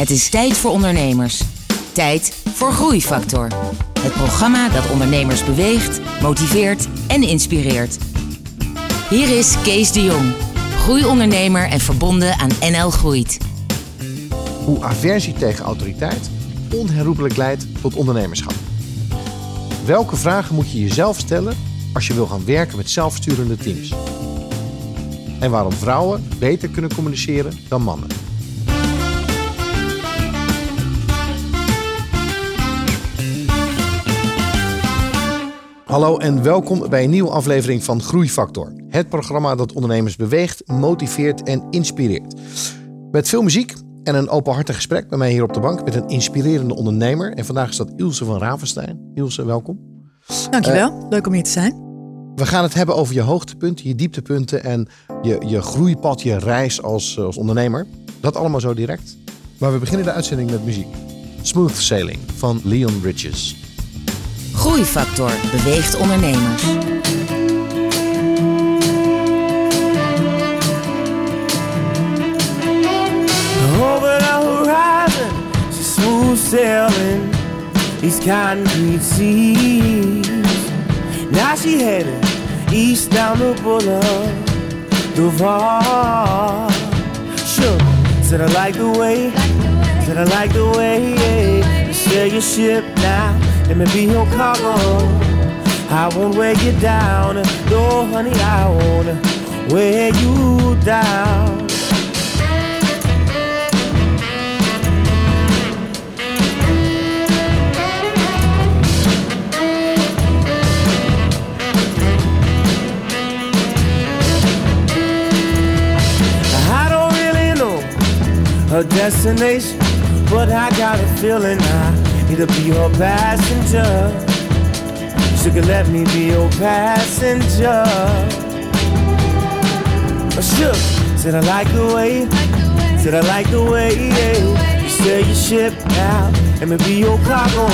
Het is tijd voor ondernemers. Tijd voor Groeifactor. Het programma dat ondernemers beweegt, motiveert en inspireert. Hier is Kees de Jong, groeiondernemer en verbonden aan NL Groeit. Hoe aversie tegen autoriteit onherroepelijk leidt tot ondernemerschap. Welke vragen moet je jezelf stellen als je wil gaan werken met zelfsturende teams? En waarom vrouwen beter kunnen communiceren dan mannen? Hallo en welkom bij een nieuwe aflevering van Groeifactor. Het programma dat ondernemers beweegt, motiveert en inspireert. Met veel muziek en een openhartig gesprek bij mij hier op de bank met een inspirerende ondernemer. En vandaag is dat Ilse van Ravenstein. Ilse, welkom. Dankjewel, uh, leuk om hier te zijn. We gaan het hebben over je hoogtepunten, je dieptepunten en je, je groeipad, je reis als, als ondernemer. Dat allemaal zo direct. Maar we beginnen de uitzending met muziek. Smooth Sailing van Leon Bridges. Groeifactor beweegt ondernemers. Over the horizon, she's smooth sailing these concrete seas. Now she headed east down the boulevard, Duval. Sure, said I like the way, said I like the way you sail your ship now. Let me be your cargo. I won't weigh you down, no honey, I won't weigh you down. I don't really know her destination, but I got a feeling I to be your passenger. Could let me be your passenger. Oh, I shook, said I like the way, said I like the way yeah. you sail your ship now. Let me be your cargo.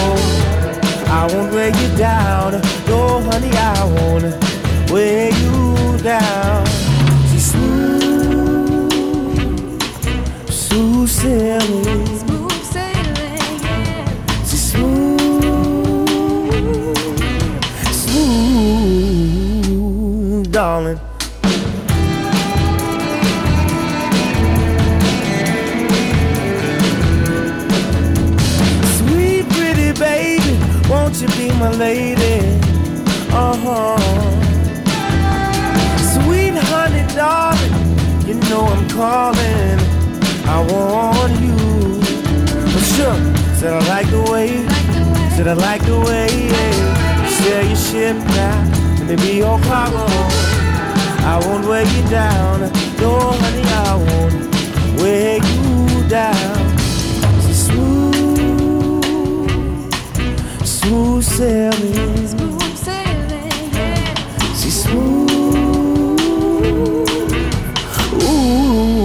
I won't weigh you down, no honey, I won't weigh you down. She's smooth, smooth sailing. Darling. Sweet, pretty baby, won't you be my lady? Uh huh. Sweet honey, darling, you know I'm calling. I want you. For sure, said I like the way, said I like the way yeah. sail your ship now. Let me be your cargo. I won't weigh you down. No, honey, I won't weigh you down. She's smooth, smooth sailing. Smooth sailing. She's smooth.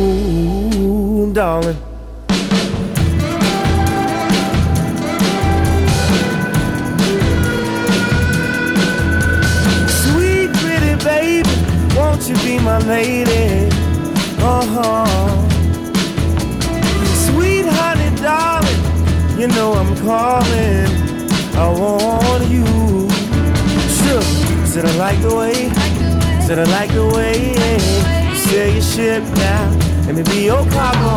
Ooh, darling. You be my lady? Uh huh. Sweet honey, darling, you know I'm calling. I want you. Sure, said I like the way, said I like the way you sail your ship now. Let me be your cargo.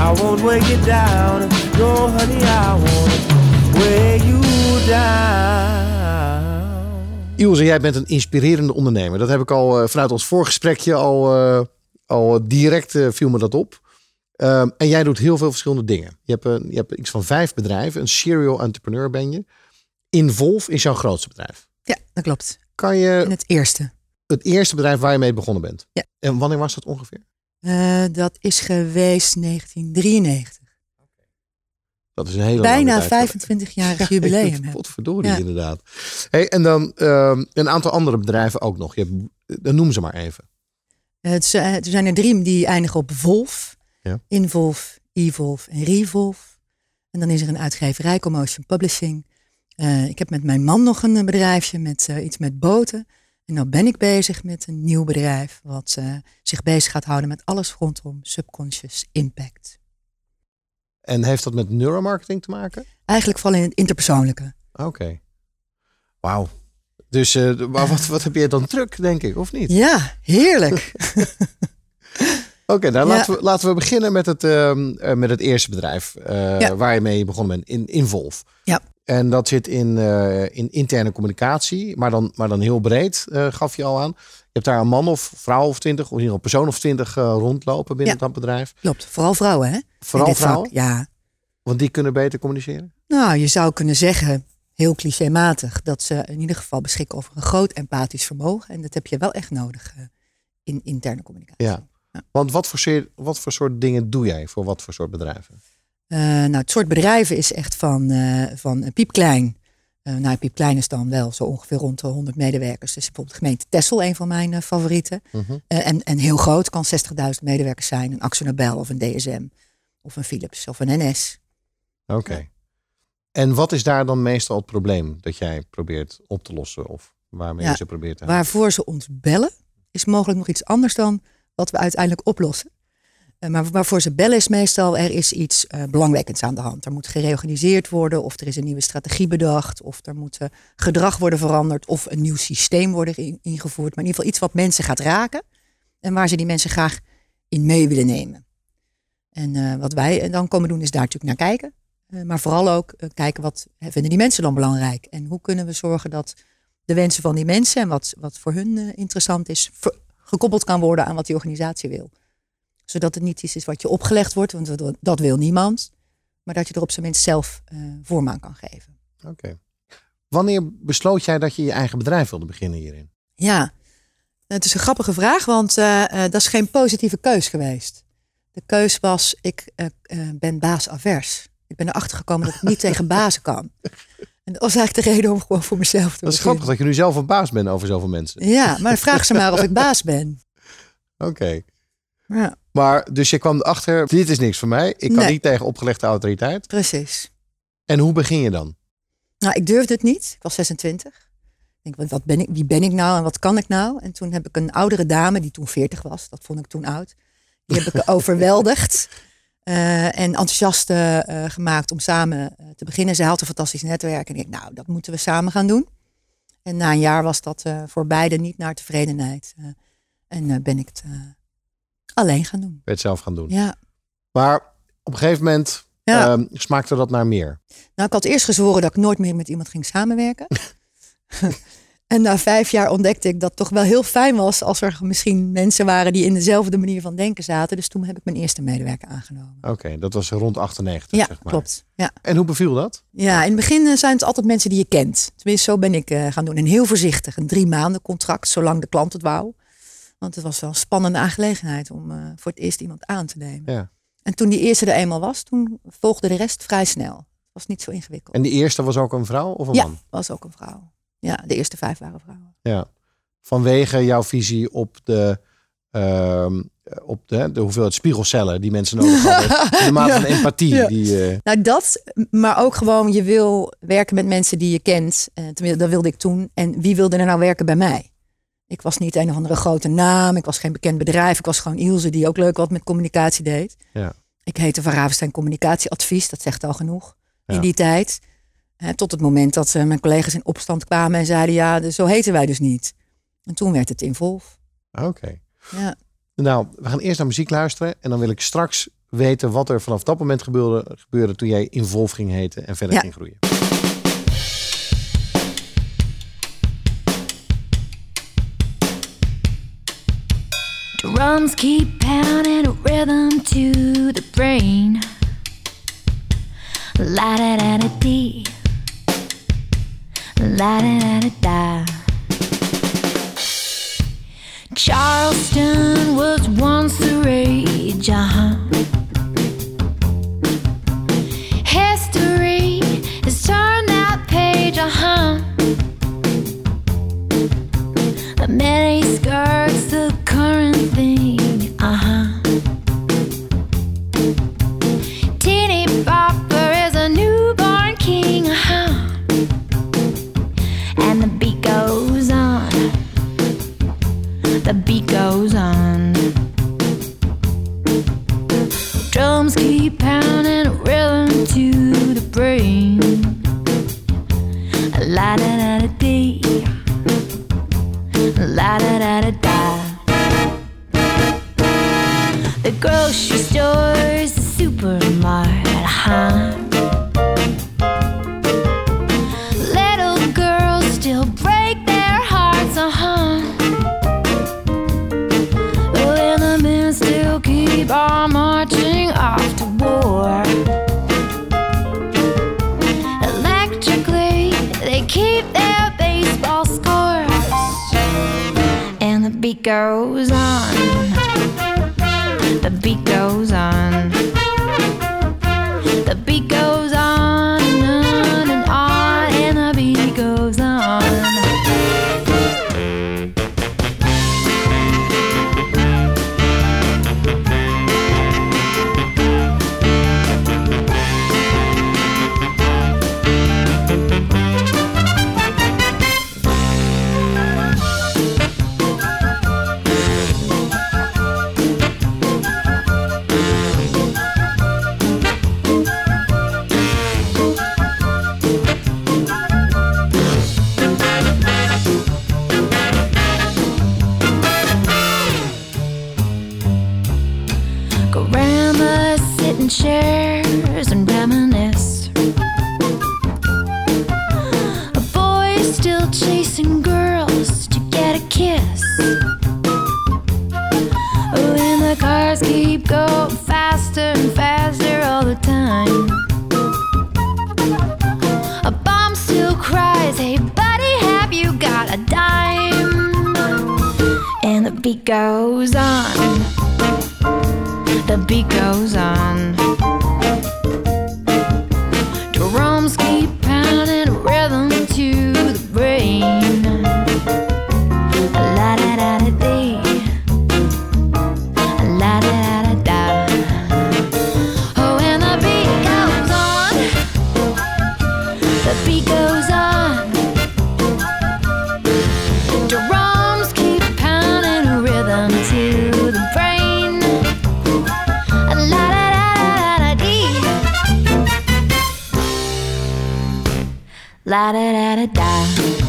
I won't weigh you down. No, honey, I won't weigh you down. Ilse, jij bent een inspirerende ondernemer. Dat heb ik al eh, vanuit ons voorgesprekje al, eh, al direct eh, viel me dat op. Ehm, en jij doet heel veel verschillende dingen. Je hebt, een, je hebt iets van vijf bedrijven. Een serial entrepreneur ben je. Involve is jouw grootste bedrijf. Ja, dat klopt. Kan je In het eerste. het eerste bedrijf waar je mee begonnen bent? Ja. En wanneer was dat ongeveer? Dat is geweest 1993. Dat is een hele Bijna lange tijd. 25-jarig jubileum. hè. Potverdorie, Ja. inderdaad. Hey, en dan ehm, een aantal andere bedrijven ook nog. Je hebt, dan noem ze maar even. Eh, het, eh, er zijn er drie die eindigen op Volf. Ja. Involve, Evolve en Revolve. En dan is er een uitgeverij, Commotion Publishing. Eh, ik heb met mijn man nog een eh, bedrijfje met eh, iets met boten. En nou ben ik bezig met een nieuw bedrijf wat eh, zich bezig gaat houden met alles rondom subconscious impact. En heeft dat met neuromarketing te maken? Eigenlijk vooral in het interpersoonlijke. Oké. Wauw. Dus maar wat, wat heb je dan druk, denk ik, of niet? Ja, heerlijk. Oké, nou Ja. laten, we, laten we beginnen met het, ehm, eh, met het eerste bedrijf eh, Ja. waar je mee begonnen bent, in Involve. Ja. En dat zit in, eh, in interne communicatie, maar dan, maar dan heel breed, gaf je al aan. Je hebt daar een man of vrouw of twintig, of in ieder geval persoon of twintig rondlopen binnen Ja. dat bedrijf. Klopt, vooral vrouwen hè? Vooral vak, vrouwen, Ja. want die kunnen beter communiceren. Nou, je zou kunnen zeggen, heel clichématig, dat ze in ieder geval beschikken over een groot empathisch vermogen. En dat heb je wel echt nodig in interne communicatie. Ja. Want wat voor, soort- wat voor soort dingen doe jij voor wat voor soort bedrijven? Eh, nou, het soort bedrijven is echt van, eh, van piepklein. Eh, nou, piepklein is dan wel zo ongeveer rond de 100 medewerkers. Dus bijvoorbeeld de gemeente Tessel, een van mijn favorieten. Mhm. En, en heel groot, kan 60.000 medewerkers zijn. Een Axo Nobel of een DSM of een Philips of een NS. Oké. En wat is daar dan meestal het probleem dat jij probeert op te lossen of waarmee Ja, je ze probeert te? Waarvoor ze ons bellen, is mogelijk nog iets anders dan wat we uiteindelijk oplossen. Eh, maar waarvoor ze bellen is meestal, er is iets eh, belangwekkends aan de hand. Er moet gereorganiseerd worden, of er is een nieuwe strategie bedacht, of er moet eh, gedrag worden veranderd, of een nieuw systeem worden in- ingevoerd. Maar in ieder geval iets wat mensen gaat raken en waar ze die mensen graag in mee willen nemen. En wat wij dan komen doen, is daar natuurlijk naar kijken. Maar vooral ook kijken wat vinden die mensen dan belangrijk. En hoe kunnen we zorgen dat de wensen van die mensen en wat, wat voor hun interessant is, gekoppeld kan worden aan wat die organisatie wil. Zodat het niet iets is wat je opgelegd wordt, want dat- wil niemand. Maar dat je er op zijn minst zelf eh vorm aan kan geven. Oké. Wanneer besloot jij dat je je eigen bedrijf wilde beginnen hierin? Ja, het is een grappige vraag, want eh, eh, dat is geen positieve keus geweest. De keus was, ik ben baasavers. Ik ben erachter gekomen dat ik niet tegen bazen kan. En dat was eigenlijk de reden om gewoon voor mezelf te Dat is grappig dat je nu zelf een baas bent over zoveel mensen. Ja, maar vraag ze maar of ik baas ben. Oké. Ja, Maar dus je kwam erachter, dit is niks voor mij. Ik kan Nee. niet tegen opgelegde autoriteit. precies. En hoe begin je dan? Nou, ik durfde het niet. Ik was 26. Ik denk, wat- wat ben ik, wie ben ik nou en wat kan ik nou? En toen heb ik een oudere dame, die toen 40 was, dat vond ik toen oud. Die heb ik overweldigd eh, en enthousiast eh, gemaakt om samen eh, te beginnen. Zij had een fantastisch netwerk en ik, nou, dat moeten we samen gaan doen. En na een jaar was dat voor beiden niet naar tevredenheid. En ben ik het alleen gaan doen. Ben je het zelf gaan doen? Ja. Maar op een gegeven moment Ja. ehm, smaakte dat naar meer. Nou, ik had eerst gezworen dat ik nooit meer met iemand ging samenwerken. en na vijf jaar ontdekte ik dat het toch wel heel fijn was als er misschien mensen waren die in dezelfde manier van denken zaten. Dus toen heb ik mijn eerste medewerker aangenomen. Oké, dat was rond 98, Ja, zeg maar. klopt. Ja. En hoe beviel dat? ja, in het begin eh, zijn het altijd mensen die je kent. Tenminste, zo ben ik eh, gaan doen. En heel voorzichtig, een drie maanden contract, zolang de klant het wou. Want het was wel een spannende aangelegenheid om eh, voor het eerst iemand aan te nemen. Ja. En toen die eerste er eenmaal was, toen volgde de rest vrij snel. Het was niet zo ingewikkeld. En die eerste was ook een vrouw of een Ja, man? was ook een vrouw. Ja, de eerste vijf waren vrouwen. Ja. Vanwege jouw visie op de, ehm, op de, de hoeveelheid spiegelcellen die mensen nodig hadden. De mate van empathie. Ja. Die, eh, Nou, dat, maar ook gewoon, je wil werken met mensen die je kent. Eh, tenminste, dat wilde ik toen. En wie wilde er nou werken bij mij? Ik was niet een of andere grote naam. Ik was geen bekend bedrijf. Ik was gewoon Ilse, die ook leuk wat met communicatie deed. Ja. Ik heette Van Ravenstein Communicatieadvies. Dat zegt al genoeg Ja. in die tijd. Tot het moment dat eh, mijn collega's in opstand kwamen en zeiden... ja, dus zo heten wij dus niet. En toen werd het Involve. Oké. Ja. Nou, we gaan eerst naar muziek luisteren. En dan wil ik straks weten wat er vanaf dat moment gebeurde, gebeurde toen jij Involve ging heten en verder Ja. ging groeien. Drums keep pounding a rhythm to the brain. La da da da dee. La da da da da. Charleston was once the rage, uh-huh. History has turned that page. The mini the beat goes on. Drums keep pounding a rhythm to the brain. La da da da dee, la da da da da. The grocery store is the supermarket, huh? goes on. La da da da da.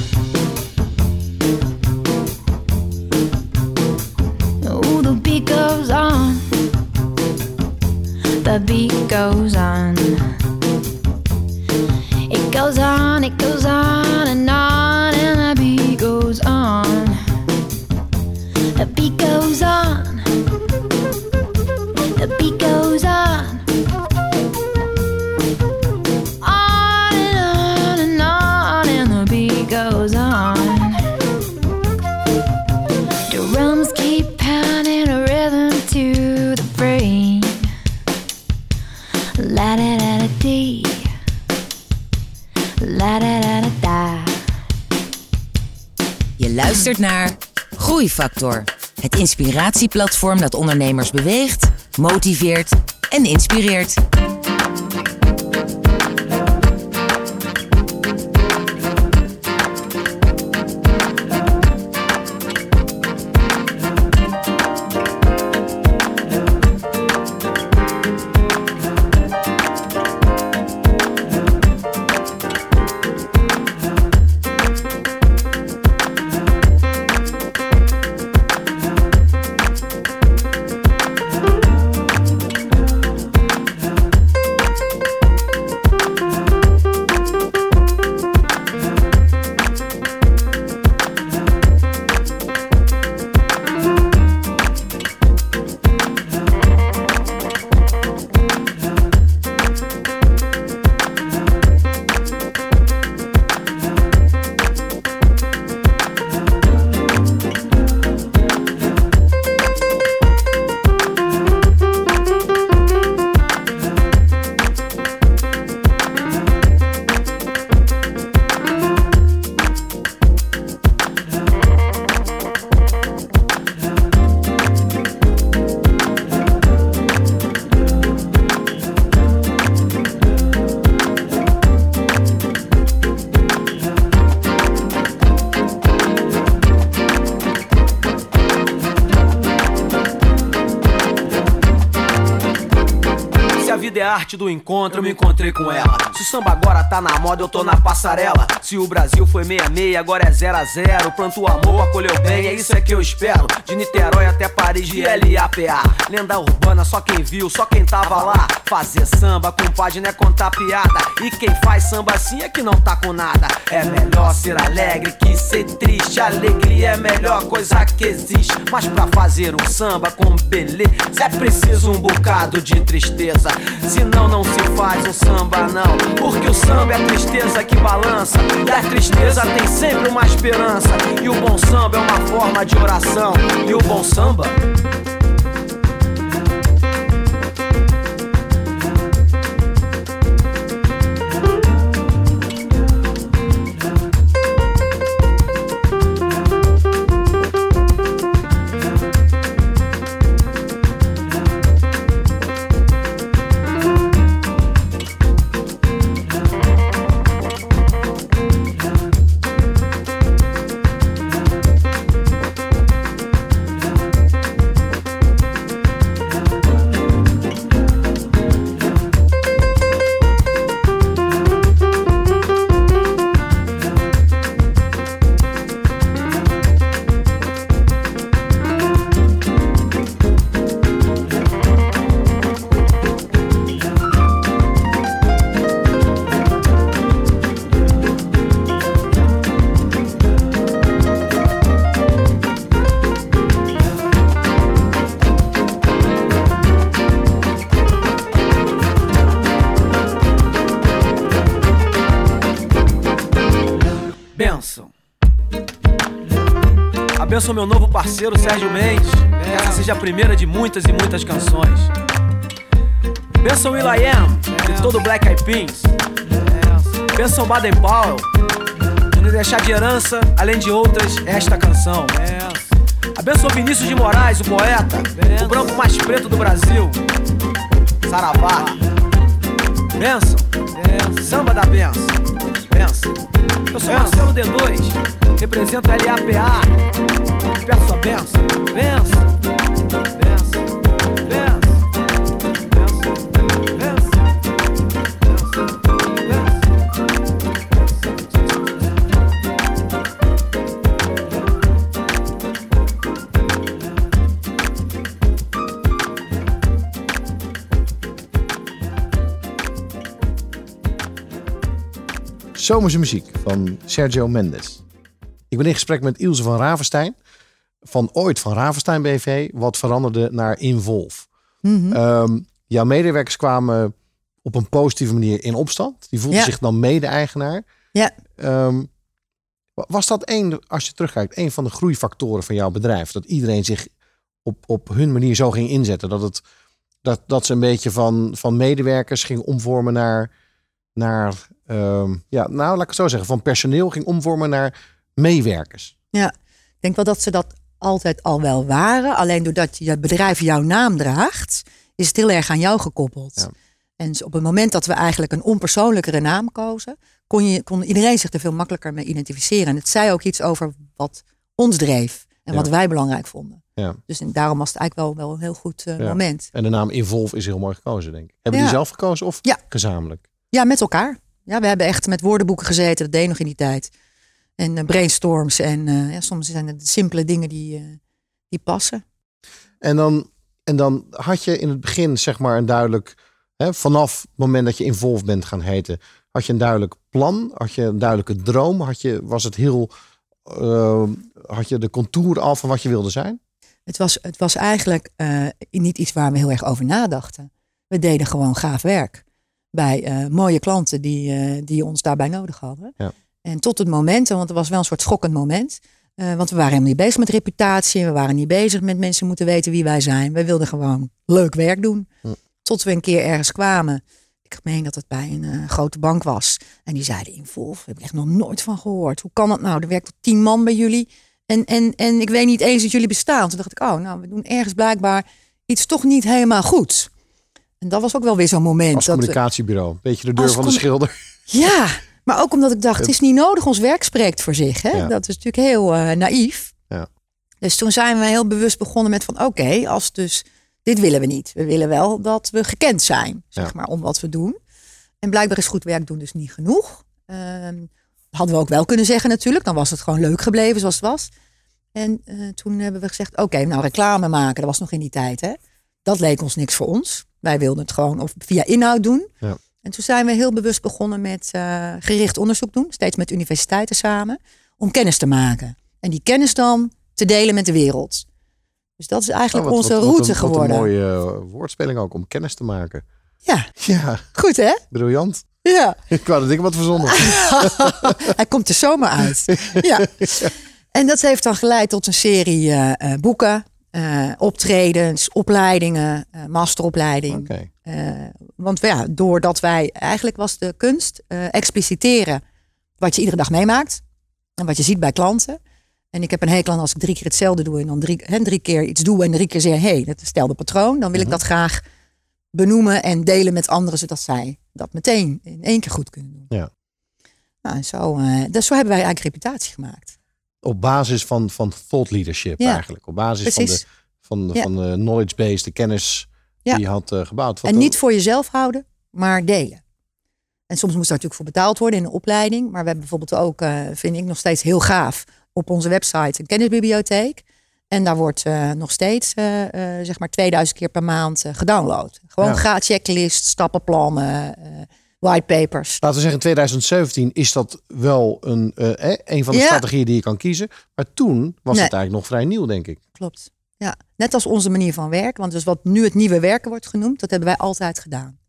Het inspiratieplatform dat ondernemers beweegt, motiveert en inspireert. Vida é arte do encontro, eu me encontrei com ela. Se o samba agora tá na moda, eu tô na passarela. Se o Brasil foi 66, agora é 0 a 0 Planto o amor, acolheu bem, é isso é que eu espero. De Niterói até Paris, de LAPA. Lenda urbana, só quem viu, só quem tava lá. Fazer samba com página é contar piada. E quem faz samba assim é que não tá com nada. É melhor ser alegre que ser triste. Alegria é a melhor coisa que existe. Mas pra fazer um samba com beleza, é preciso um bocado de tristeza. Senão não se faz um samba, não. Porque o samba é a tristeza que balança. E a tristeza tem sempre uma esperança. E o bom samba é uma forma de oração. E o bom samba. Abençoa meu novo parceiro Sérgio Mendes. Que essa seja a primeira de muitas e muitas canções. Benção Will I Am, de todo o Black Eyed Peas. Benção Baden Powell, de nos deixar de herança, além de outras, esta canção. Abençoa Vinícius de Moraes, o poeta, o branco mais preto do Brasil. Saravá. Benção. Samba da benção. Benção. Eu sou Marcelo D2, representa LAPA. Peço sua benção, benção, benção. Zomersmuziek van Sergio Mendes. Ik ben in gesprek met Ilse van Ravenstein. Van ooit van Ravenstein BV. Wat veranderde naar Involve. Ehm, jouw medewerkers kwamen op een positieve manier in opstand. Die voelden Ja. zich dan mede-eigenaar. Ja. Ehm, wa- was dat een, als je terugkijkt, een van de groeifactoren van jouw bedrijf? Dat iedereen zich op, op hun manier zo ging inzetten. Dat, het, dat, dat ze een beetje van, van medewerkers ging omvormen naar, naar ehm, ja, nou laat ik het zo zeggen, van personeel ging omvormen naar meewerkers. Ik denk wel dat ze dat altijd al wel waren. Alleen doordat je bedrijf jouw naam draagt, is het heel erg aan jou gekoppeld. Ja. En op het moment dat we eigenlijk een onpersoonlijkere naam kozen, kon, je, kon iedereen zich er veel makkelijker mee identificeren. En het zei ook iets over wat ons dreef en Ja. wat wij belangrijk vonden. Ja. Dus en daarom was het eigenlijk wel, wel een heel goed eh, Ja. moment. En de naam Involve is heel mooi gekozen, denk ik. Hebben Ja. die zelf gekozen of Ja. gezamenlijk? Ja, met elkaar. Ja, we hebben echt met woordenboeken gezeten. Dat deed nog in die tijd. En eh, brainstorms. En eh, ja, soms zijn het simpele dingen die, eh, die passen. En dan, en dan had je in het begin zeg maar een duidelijk, hè, vanaf het moment dat je Involve bent gaan heten, had je een duidelijk plan, had je een duidelijke droom, had je, was het heel, had je de contour al van wat je wilde zijn? Het was, het was eigenlijk niet iets waar we heel erg over nadachten. We deden gewoon gaaf werk. Bij mooie klanten die, die ons daarbij nodig hadden. Ja. En tot het moment, want het was wel een soort schokkend moment. eh, want we waren helemaal niet bezig met reputatie. We waren niet bezig met mensen moeten weten wie wij zijn. We wilden gewoon leuk werk doen. Hm. Tot we een keer ergens kwamen. Ik meen dat het bij een eh, grote bank was. En die zeiden Involve, daar heb ik echt nog nooit van gehoord. Hoe kan dat nou? Er werkt tot tien man bij jullie. En, en, en ik weet niet eens dat jullie bestaan. Toen dacht ik, oh, nou, we doen ergens blijkbaar iets toch niet helemaal goed. En dat was ook wel weer zo'n moment. Als dat we- communicatiebureau. Beetje de deur van de schilder. ja, maar ook omdat ik dacht, het is niet nodig, ons werk spreekt voor zich. Hè? Ja. Dat is natuurlijk heel eh, naïef. Ja. Dus toen zijn we heel bewust begonnen met van, oké, als dus dit willen we niet. We willen wel dat we gekend zijn, zeg Ja. maar, om wat we doen. En blijkbaar is goed werk doen dus niet genoeg. Ehm, hadden we ook wel kunnen zeggen natuurlijk. Dan was het gewoon leuk gebleven zoals het was. En eh, toen hebben we gezegd, oké, nou reclame maken. Dat was nog in die tijd, hè. Dat leek ons niks voor ons. Wij wilden het gewoon of via inhoud doen. Ja. En toen zijn we heel bewust begonnen met eh, gericht onderzoek doen. Steeds met universiteiten samen. Om kennis te maken. En die kennis dan te delen met de wereld. Dus dat is eigenlijk Oh, wat- onze wat- wat route een- wat geworden. een mooie eh, woordspeling ook om kennis te maken. Ja, Ja, goed hè? briljant. Ja. Ik wou dat ik wat verzonnen. Hij komt er zomaar uit. ja. En dat heeft dan geleid tot een serie eh, boeken, optredens, opleidingen, eh, masteropleiding. Oké. Eh, want ja, doordat wij, eigenlijk was de kunst eh, expliciteren wat je iedere dag meemaakt. En wat je ziet bij klanten. En ik heb een hekel aan als ik drie keer hetzelfde doe en dan drie, hè, drie keer iets doe en drie keer zeg, hé, hey, dat is hetzelfde patroon. Dan wil ik dat graag benoemen en delen met anderen, zodat zij dat meteen in één keer goed kunnen doen. Ja. Nou, en zo, eh, dus zo hebben wij eigenlijk reputatie gemaakt. Op basis van, van thought leadership Ja. eigenlijk. Op basis van de, van de, Ja. van de knowledge base, de kennis Ja. die je had eh, gebouwd. Wat En niet voor jezelf houden, maar delen. En soms moest daar natuurlijk voor betaald worden in een opleiding. Maar we hebben bijvoorbeeld ook, eh, vind ik nog steeds heel gaaf, op onze website een kennisbibliotheek. En daar wordt eh, nog steeds, zeg maar, 2000 keer per maand gedownload. Gewoon Ja. gratis checklist, stappenplannen, whitepapers. Laten we zeggen, in 2017 is dat wel een, eh, eh, een van de Ja. strategieën die je kan kiezen. Maar toen was Nee. het eigenlijk nog vrij nieuw, denk ik. Klopt. Ja, net als onze manier van werken. Want dus wat nu het nieuwe werken wordt genoemd, dat hebben wij altijd gedaan.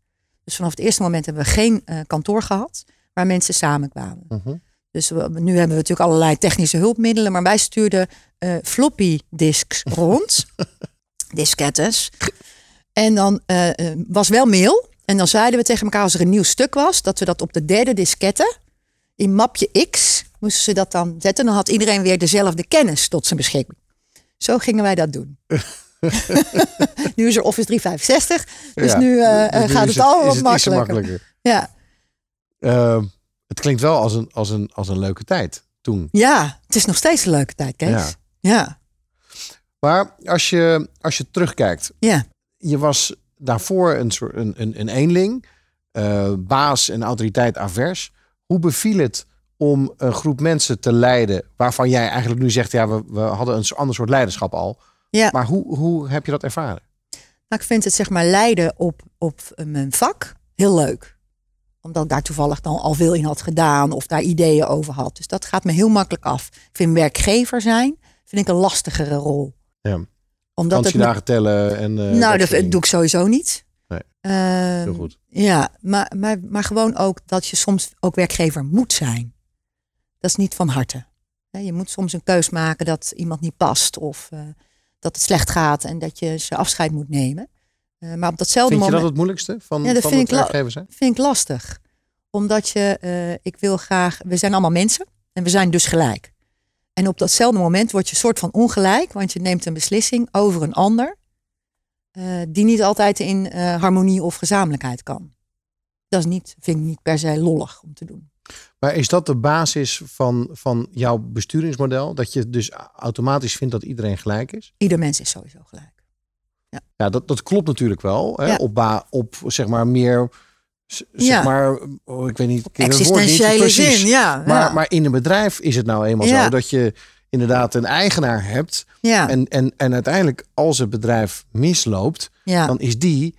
Dus vanaf het eerste moment hebben we geen eh, kantoor gehad waar mensen samenkwamen. Mhm. Dus we, nu hebben we natuurlijk allerlei technische hulpmiddelen, maar wij stuurden eh, floppy disks rond, diskettes. En dan eh, was wel mail. En dan zeiden we tegen elkaar als er een nieuw stuk was, dat we dat op de derde diskette in mapje X moesten ze dat dan zetten. Dan had iedereen weer dezelfde kennis tot zijn beschikking. Zo gingen wij dat doen. nu is er Office 365, dus Ja. nu eh, eh, Dus nu gaat is het allemaal wat het makkelijker. Ja. Eh, het klinkt wel als een, als, een, als een leuke tijd toen. ja, het is nog steeds een leuke tijd, Kees. Ja. ja. Maar als je, als je terugkijkt, ja. je was daarvoor een soort een, een, een eenling, eh, baas en autoriteit avers. Hoe beviel het om een groep mensen te leiden waarvan jij eigenlijk nu zegt, ja, we, we hadden een ander soort leiderschap al. Ja. Maar hoe, hoe heb je dat ervaren? Nou, ik vind het zeg maar leiden op, op mijn vak heel leuk. Omdat ik daar toevallig dan al veel in had gedaan of daar ideeën over had. Dus dat gaat me heel makkelijk af. Ik vind werkgever zijn vind ik een lastigere rol. Ja. Omdat het Vakantiedagen tellen en. eh, nou, dat doe ik sowieso niet. Nee. Ehm, Heel goed. Ja, maar, maar, maar gewoon ook dat je soms ook werkgever moet zijn. Dat is niet van harte. Je moet soms een keus maken dat iemand niet past of eh, dat het slecht gaat en dat je ze afscheid moet nemen. Eh, maar op datzelfde Vind je moment dat het moeilijkste van, Ja, dat van vind het ik la- werkgever zijn? vind ik lastig. Omdat je, eh, ik wil graag, we zijn allemaal mensen en we zijn dus gelijk. En op datzelfde moment word je soort van ongelijk, want je neemt een beslissing over een ander, die niet altijd in harmonie of gezamenlijkheid kan. Dat is niet, vind ik niet per se lollig om te doen. Maar is dat de basis van, van jouw besturingsmodel? Dat je dus automatisch vindt dat iedereen gelijk is? Ieder mens is sowieso gelijk. Ja, dat, dat klopt natuurlijk wel. Hè? Ja. Op, op zeg maar meer, zeg Ja. maar, oh, ik weet niet. ik ken het woord niet, Existentiële zin, ja. Maar, ja. maar in een bedrijf is het nou eenmaal Ja. zo dat je inderdaad een eigenaar hebt. ja, En, en, en uiteindelijk als het bedrijf misloopt, ja. dan is die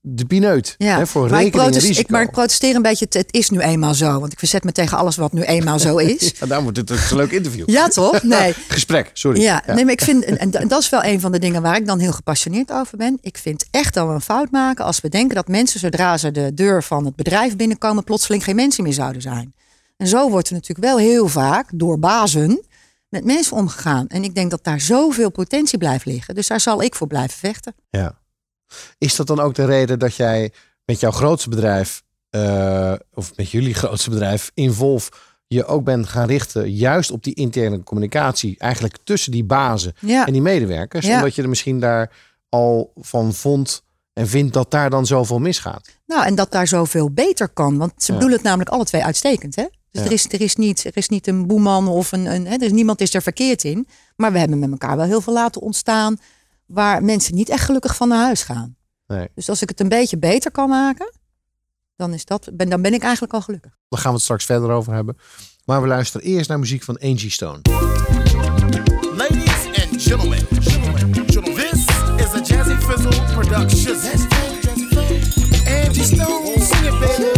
de pineut. Ja, Hè, voor maar, ik rekening en protest- risico. ik, maar ik protesteer een beetje. Het, het is nu eenmaal zo. Want ik verzet me tegen alles wat nu eenmaal zo is. Ja, daarom wordt het een leuk interview. Ja, toch? Nee. Gesprek, sorry. Ja, nee, maar ik vind, en, en dat is wel een van de dingen waar ik dan heel gepassioneerd over ben. Ik vind echt dat we een fout maken als we denken dat mensen, zodra ze de deur van het bedrijf binnenkomen, plotseling geen mensen meer zouden zijn. En zo wordt er natuurlijk wel heel vaak door bazen met mensen omgegaan. En ik denk dat daar zoveel potentie blijft liggen. Dus daar zal ik voor blijven vechten. Ja. Is dat dan ook de reden dat jij met jouw grootste bedrijf, eh, of met jullie grootste bedrijf, Involve, je ook bent gaan richten juist op die interne communicatie, eigenlijk tussen die bazen Ja. en die medewerkers, Ja. omdat je er misschien daar al van vond en vindt dat daar dan zoveel misgaat? Nou, en dat daar zoveel beter kan. Want ze Ja. bedoelen het namelijk alle twee uitstekend. Hè? Dus er, is, er, is niet, er is niet een boeman of een. een hè? Dus niemand is er verkeerd in. Maar we hebben met elkaar wel heel veel laten ontstaan waar mensen niet echt gelukkig van naar huis gaan. Nee. Dus als ik het een beetje beter kan maken, dan, is dat, ben, dan ben ik eigenlijk al gelukkig. Daar gaan we het straks verder over hebben. Maar we luisteren eerst naar muziek van Angie Stone. Ladies and gentlemen, this is a Jazzy Fizzle production. Angie Stone, sing.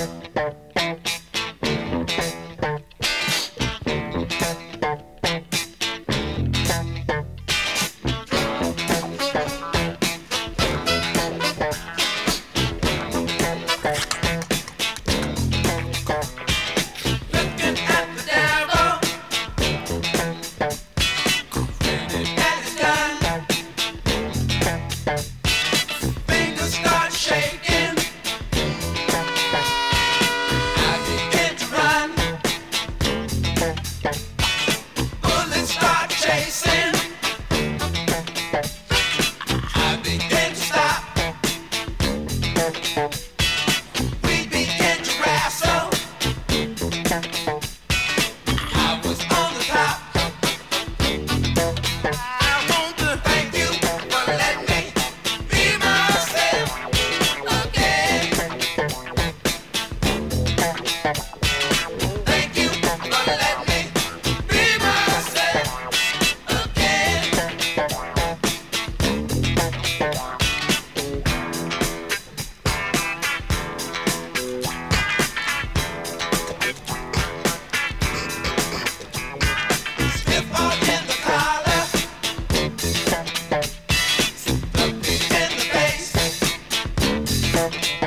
Bye.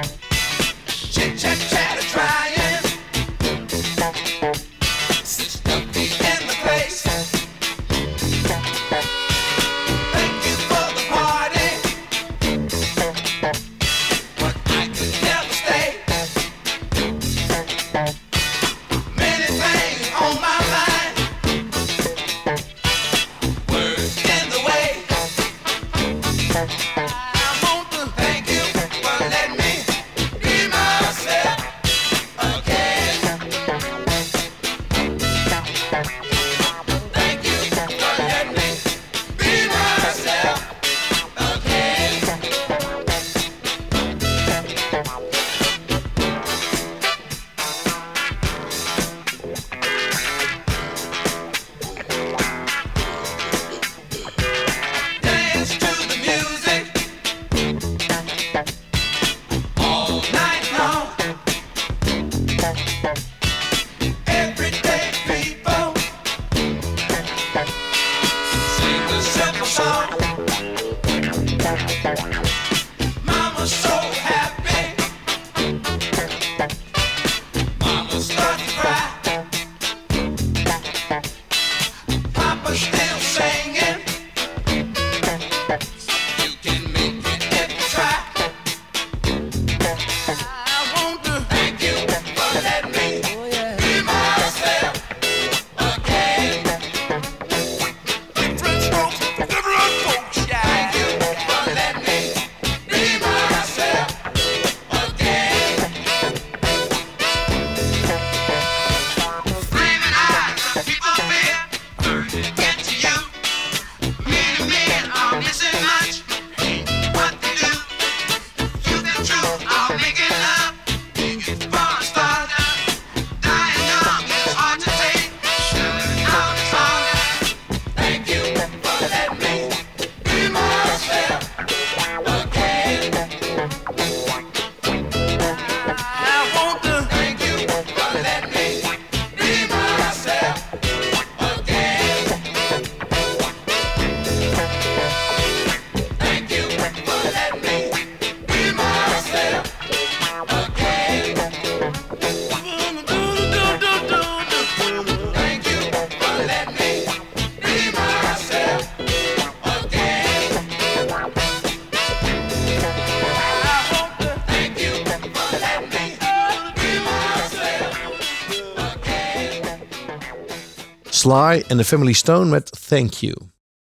Sly en de Family Stone met Thank You.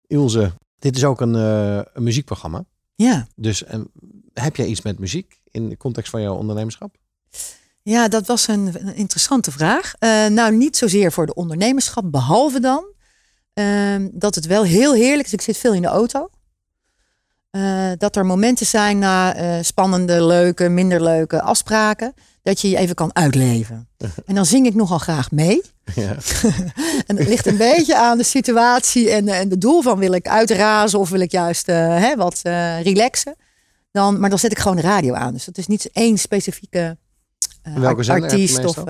Ilse, dit is ook een, eh, een muziekprogramma. Ja. Dus eh, heb jij iets met muziek in de context van jouw ondernemerschap? Ja, dat was een, een interessante vraag. Eh, nou, niet zozeer voor de ondernemerschap, behalve dan ehm, dat het wel heel heerlijk is. Ik zit veel in de auto. Eh, dat er momenten zijn na eh, spannende, leuke, minder leuke afspraken, dat je je even kan uitleven. En dan zing ik nogal graag mee. Ja. En het ligt een beetje aan de situatie en, en de doel van wil ik uitrazen of wil ik juist eh, hè, wat eh, relaxen. Dan, maar dan zet ik gewoon de radio aan. Dus dat is niet één specifieke eh, artiest. Of,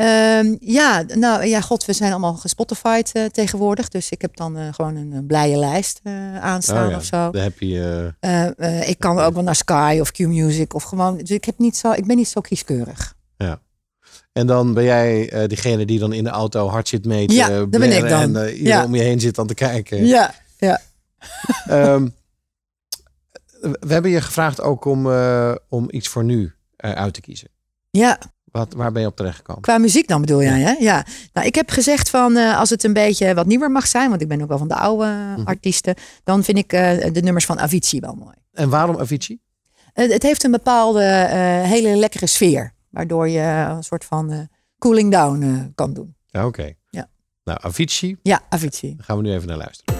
eh, ehm, ja, nou ja, god, we zijn allemaal gespotified eh, tegenwoordig. Dus ik heb dan eh, gewoon een, een blije lijst eh, aanstaan Oh ja, of zo. Daar heb je... Eh, eh, ik kan ook wel naar Sky of Q-Music of gewoon. Dus ik, heb niet zo, ik ben niet zo kieskeurig. En dan ben jij diegene die dan in de auto hard zit mee te Ja, dat ben ik dan. En iedereen Ja. om je heen zit aan te kijken. Ja, ja. Ehm, we hebben je gevraagd ook om, om iets voor nu uit te kiezen. ja. Wat, waar ben je op terechtgekomen? Qua muziek dan bedoel jij, hè? Ja. Nou, ik heb gezegd van eh, als het een beetje wat nieuwer mag zijn, want ik ben ook wel van de oude Mhm. artiesten, dan vind ik eh, de nummers van Avicii wel mooi. En waarom Avicii? Eh, het heeft een bepaalde hele lekkere sfeer, waardoor je een soort van cooling down kan doen. Ja, oké. Ja. Nou, Avicii, Ja, Avicii. daar gaan we nu even naar luisteren.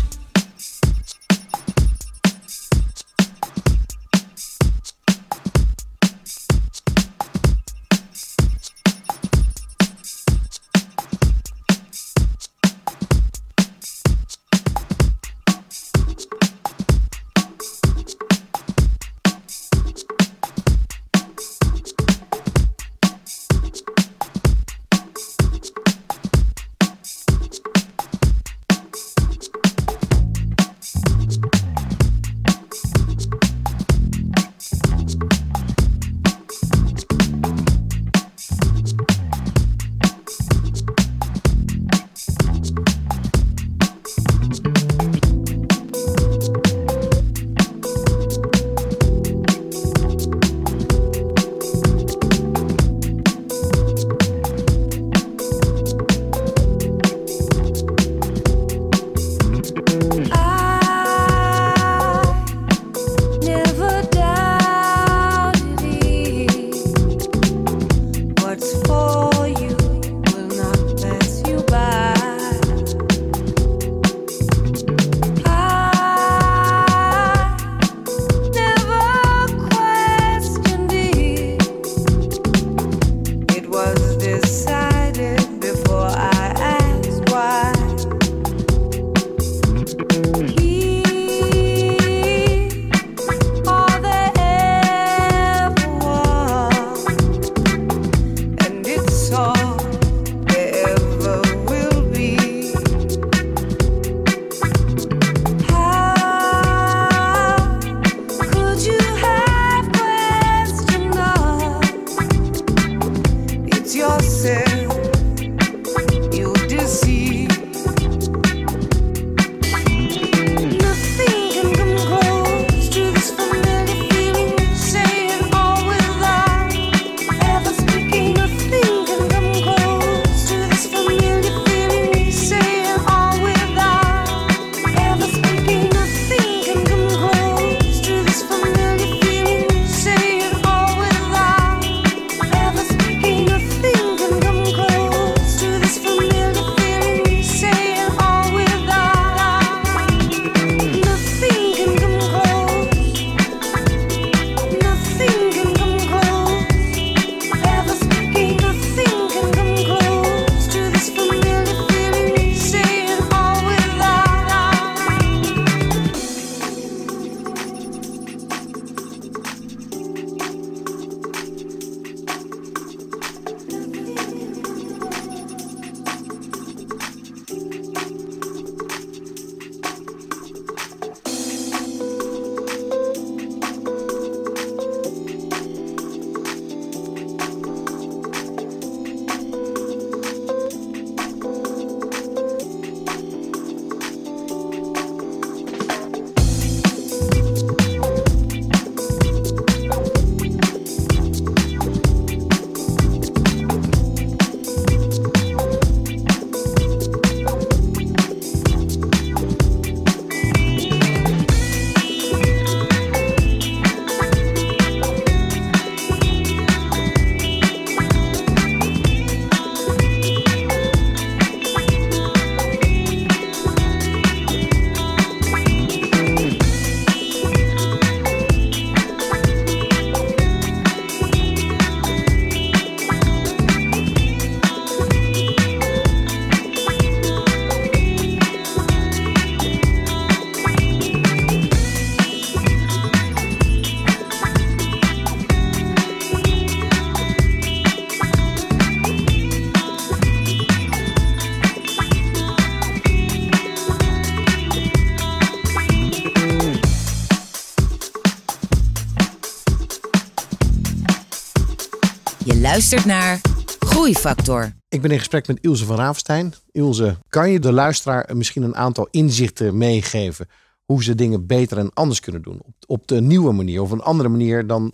Luistert naar Groeifactor. Ik ben in gesprek met Ilse van Ravenstein. Ilse, kan je de luisteraar misschien een aantal inzichten meegeven hoe ze dingen beter en anders kunnen doen? Op, op de nieuwe manier of een andere manier dan,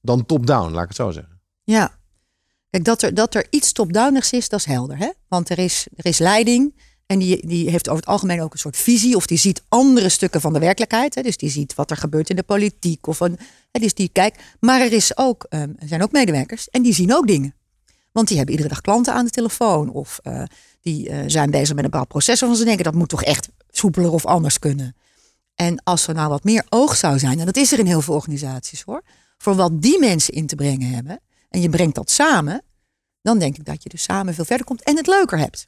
dan top-down, laat ik het zo zeggen. Ja. Kijk, dat er, dat er iets top-downigs is, dat is helder. Hè? Want er is, er is leiding En die, die heeft over het algemeen ook een soort visie. Of die ziet andere stukken van de werkelijkheid. Hè. Dus die ziet wat er gebeurt in de politiek. Of een, hè, dus die kijkt. Maar er, is ook, ehm, er zijn ook medewerkers. En die zien ook dingen. Want die hebben iedere dag klanten aan de telefoon. Of eh, die eh, zijn bezig met een bepaald proces. Waarvan ze denken dat moet toch echt soepeler of anders kunnen. En als er nou wat meer oog zou zijn. En dat is er in heel veel organisaties hoor. Voor wat die mensen in te brengen hebben. En je brengt dat samen. Dan denk ik dat je dus samen veel verder komt. En het leuker hebt.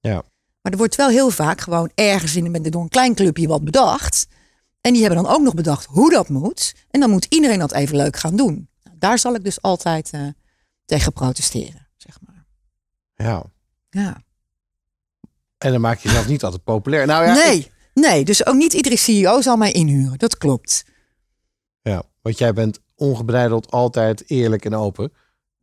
Ja. Maar er wordt wel heel vaak gewoon ergens in, met- door een klein clubje wat bedacht. En die hebben dan ook nog bedacht hoe dat moet. En dan moet iedereen dat even leuk gaan doen. Nou, daar zal ik dus altijd eh, tegen protesteren, zeg maar. Ja. Ja. En dan maak je jezelf niet altijd populair. Nou ja, nee, ik- nee, dus ook niet iedere CEO zal mij inhuren. Dat klopt. ja, want jij bent ongebreideld altijd eerlijk en open.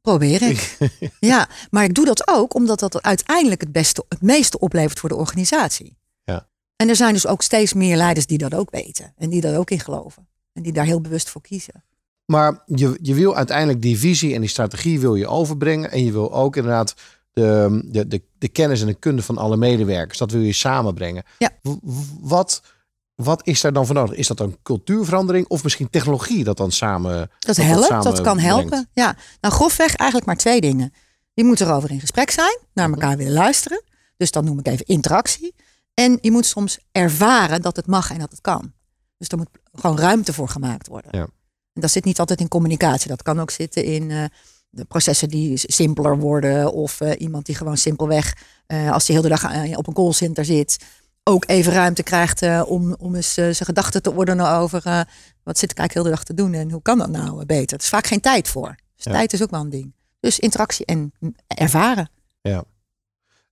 Probeer ik. ja, maar ik doe dat ook omdat dat uiteindelijk het, beste, het meeste oplevert voor de organisatie. Ja. En er zijn dus ook steeds meer leiders die dat ook weten. En die daar ook in geloven. En die daar heel bewust voor kiezen. Maar je, je wil uiteindelijk die visie en die strategie wil je overbrengen. En je wil ook inderdaad de, de, de, de kennis en de kunde van alle medewerkers. Dat wil je samenbrengen. Ja. W- Wat, wat is daar dan voor nodig? Is dat een cultuurverandering of misschien technologie dat dan samen Dat dat helpt, dat samen kan brengt? helpen. Ja, nou grofweg eigenlijk maar twee dingen. Je moet erover in gesprek zijn, naar Mhm. elkaar willen luisteren. Dus dat noem ik even interactie. En je moet soms ervaren dat het mag en dat het kan. Dus er moet gewoon ruimte voor gemaakt worden. Ja. En dat zit niet altijd in communicatie. Dat kan ook zitten in eh, de processen die simpeler worden. Of eh, iemand die gewoon simpelweg, eh, als hij heel de dag op een callcenter zit, ook even ruimte krijgt eh, om, om eens eh, zijn gedachten te ordenen over eh, wat zit ik eigenlijk heel de dag te doen en hoe kan dat nou beter. Er is vaak geen tijd voor. Dus Ja. tijd is ook wel een ding. Dus interactie en mm, ervaren. Ja.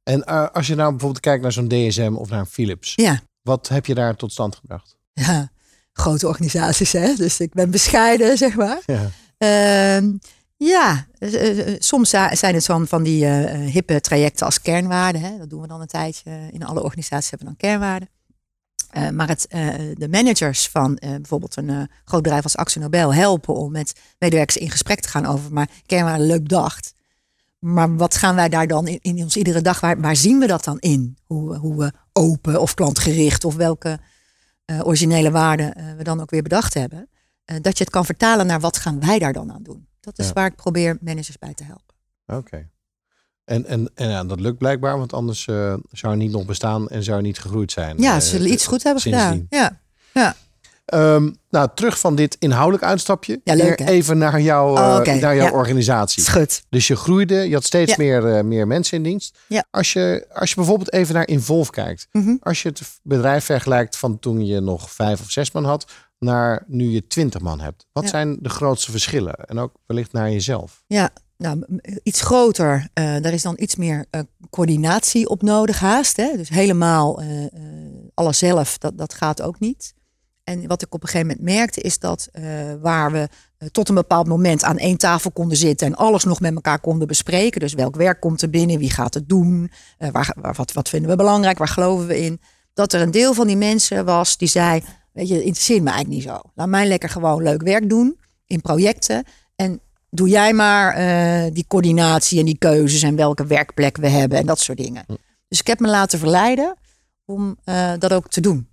En als je nou bijvoorbeeld kijkt naar zo'n DSM of naar een Philips. Ja. Wat heb je daar tot stand gebracht? Ja, grote organisaties, hè? Dus ik ben bescheiden, zeg maar. Ja. Ja, eh, eh, soms za- zijn het van, van die eh, eh, hippe trajecten als kernwaarden. Hè? Dat doen we dan een tijdje. In alle organisaties hebben we dan kernwaarden. Eh, maar het, eh, de managers van eh, bijvoorbeeld een eh, groot bedrijf als Axel Nobel helpen om met medewerkers in gesprek te gaan over maar kernwaarden leuk bedacht. Maar wat gaan wij daar dan in, in ons iedere dag, waar, waar zien we dat dan in? Hoe, hoe we open of klantgericht of welke eh, originele waarden eh, we dan ook weer bedacht hebben. Eh, dat je het kan vertalen naar wat gaan wij daar dan aan doen. Dat is Ja. waar ik probeer managers bij te helpen. Oké. En, en, en ja, dat lukt blijkbaar, want anders eh, zou je niet nog bestaan en zou je niet gegroeid zijn. Ja, Eh, ze zullen iets goed hebben sindsdien. gedaan. Ja, ja. Ehm, nou, terug van dit inhoudelijk uitstapje. Ja, leuk, even naar, jou, Oh, eh, naar jouw ja. organisatie. Is goed. Dus je groeide, je had steeds Ja. meer, meer mensen in dienst. Ja. Als, je, als je bijvoorbeeld even naar Involve kijkt. Mhm. Als je het bedrijf vergelijkt van toen je nog vijf of zes man had. Naar nu je twintig man hebt. Wat Ja. zijn de grootste verschillen? En ook wellicht naar jezelf. Ja, nou, iets groter. eh daar is dan iets meer eh, coördinatie op nodig haast. Hè? Dus helemaal eh, alles zelf, dat, dat gaat ook niet. En wat ik op een gegeven moment merkte is dat waar we tot een bepaald moment aan één tafel konden zitten en alles nog met elkaar konden bespreken. Dus welk werk komt er binnen, wie gaat het doen, waar, waar- wat, wat vinden we belangrijk, waar geloven we in. Dat er een deel van die mensen was die zei, weet je, het interesseert me eigenlijk niet zo. Laat mij lekker gewoon leuk werk doen in projecten. En doe jij maar eh, die coördinatie en die keuzes en welke werkplek we hebben en dat soort dingen. Dus ik heb me laten verleiden om eh, dat ook te doen.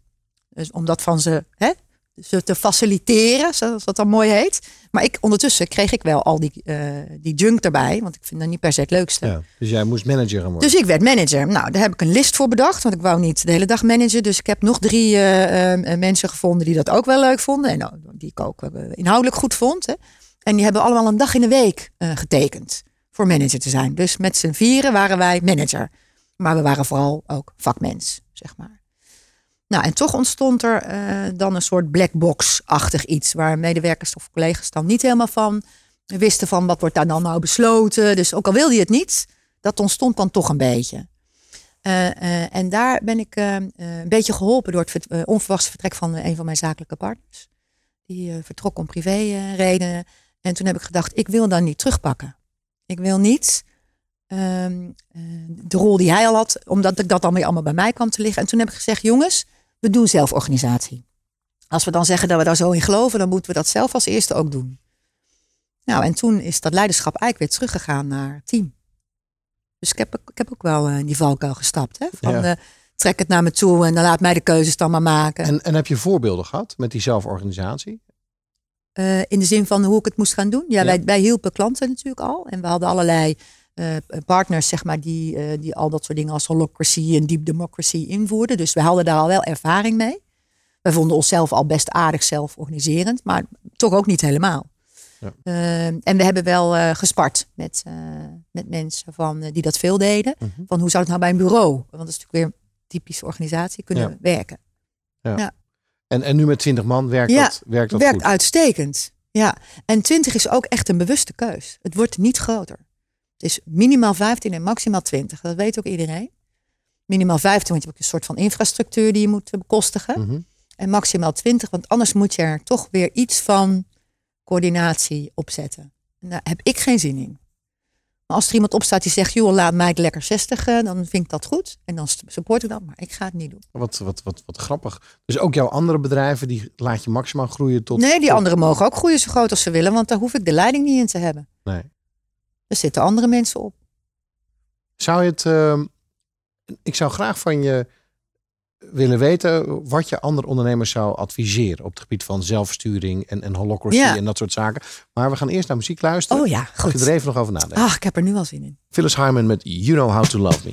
Dus om dat van ze, hè, ze te faciliteren, zoals dat dan mooi heet. Maar ik, ondertussen kreeg ik wel al die, eh, die junk erbij, want ik vind dat niet per se het leukste. Ja. Dus jij moest manager gaan worden. Dus ik werd manager. Nou, daar heb ik een list voor bedacht, want ik wou niet de hele dag managen. Dus ik heb nog drie eh, eh, mensen gevonden die dat ook wel leuk vonden. En nou, die ik ook inhoudelijk goed vond. Hè. En die hebben allemaal een dag in de week getekend voor manager te zijn. Dus met z'n vieren waren wij manager. Maar we waren vooral ook vakmens, zeg maar. Nou, en toch ontstond er eh, dan een soort black box-achtig iets. Waar medewerkers of collega's dan niet helemaal van wisten van wat wordt daar dan nou besloten. Dus ook al wilde je het niet, dat ontstond dan toch een beetje. Eh, eh, en daar ben ik een beetje geholpen door het onverwachte vertrek van een van mijn zakelijke partners. Die vertrok om privéredenen. en toen heb ik gedacht, ik wil dan niet terugpakken. Ik wil niet ehm, eh, de rol die hij al had, omdat ik dat dan weer allemaal bij mij kwam te liggen. En toen heb ik gezegd, jongens, we doen zelforganisatie. Als we dan zeggen dat we daar zo in geloven, dan moeten we dat zelf als eerste ook doen. Nou, en toen is dat leiderschap eigenlijk weer teruggegaan naar team. Dus ik heb, ik heb ook wel eh, in die valkuil gestapt. Hè? Van, Ja. eh, trek het naar me toe en dan laat mij de keuzes dan maar maken. En, en heb je voorbeelden gehad met die zelforganisatie? Eh, in de zin van hoe ik het moest gaan doen. Ja, Ja. Wij, wij hielpen klanten natuurlijk al. En we hadden allerlei eh, partners, zeg maar, die, eh, die al dat soort dingen als holocracy en deep democracy invoerden. Dus we hadden daar al wel ervaring mee. Wij vonden onszelf al best aardig zelforganiserend, maar toch ook niet helemaal. Ja. Eh, en we hebben wel gespart met, met mensen van, die dat veel deden. Mhm. Van hoe zou het nou bij een bureau, want dat is natuurlijk weer een typische organisatie, kunnen Ja. werken. En, en nu met 20 man werkt Ja, dat, werkt dat werkt goed? uitstekend. Ja, en 20 is ook echt een bewuste keus. Het wordt niet groter. Het is minimaal 15 en maximaal 20. Dat weet ook iedereen. Minimaal 15, want je hebt ook een soort van infrastructuur die je moet bekostigen. Mhm. En maximaal 20, want anders moet je er toch weer iets van coördinatie op zetten. En daar heb ik geen zin in. Maar als er iemand opstaat die zegt, joh, laat mij het lekker 60, dan vind ik dat goed. En dan support ik dat, maar ik ga het niet doen. Wat, wat, wat, wat grappig. Dus ook jouw andere bedrijven, die laat je maximaal groeien tot... nee, die tot- anderen mogen ook groeien zo groot als ze willen, want daar hoef ik de leiding niet in te hebben. Nee. Er zitten andere mensen op. Zou je het... ehm, ik zou graag van je willen weten wat je andere ondernemers zou adviseren op het gebied van zelfsturing en, en Ja. en dat soort zaken. Maar we gaan eerst naar muziek luisteren. Oh ja, Mag goed. je er even nog over nadenken? Ach, ik heb er nu al zin in. Phyllis Hyman met You Know How to Love Me.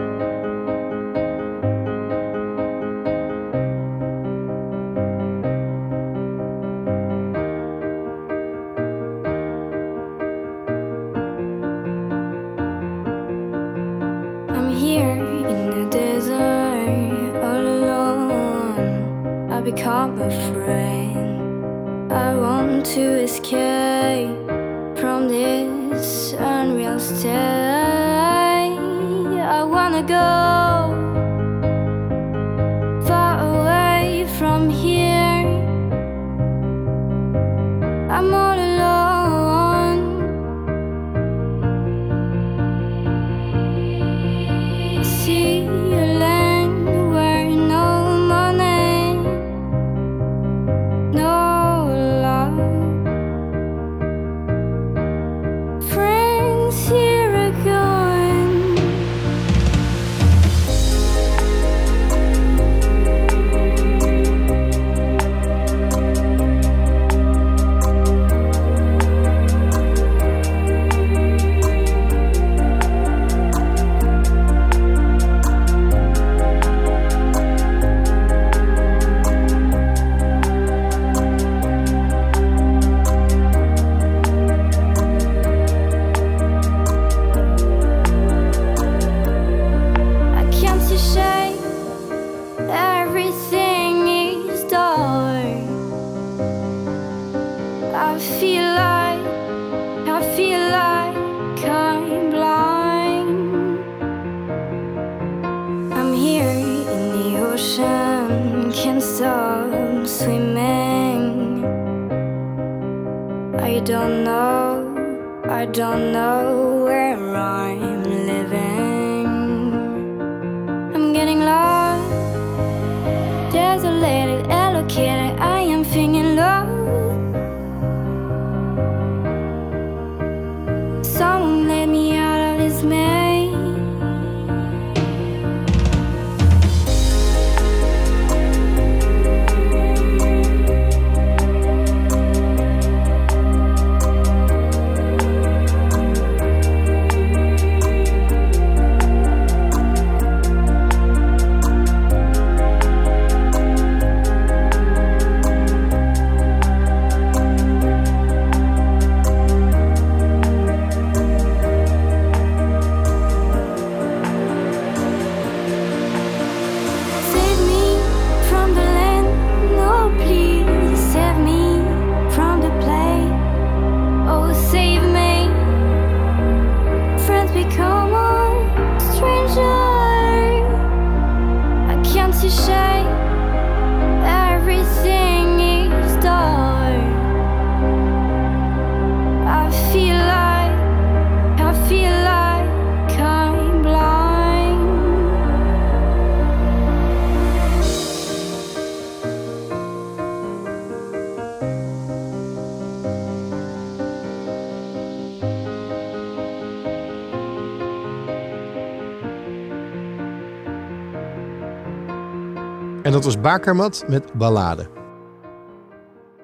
En dat was Bakermat met Ballade.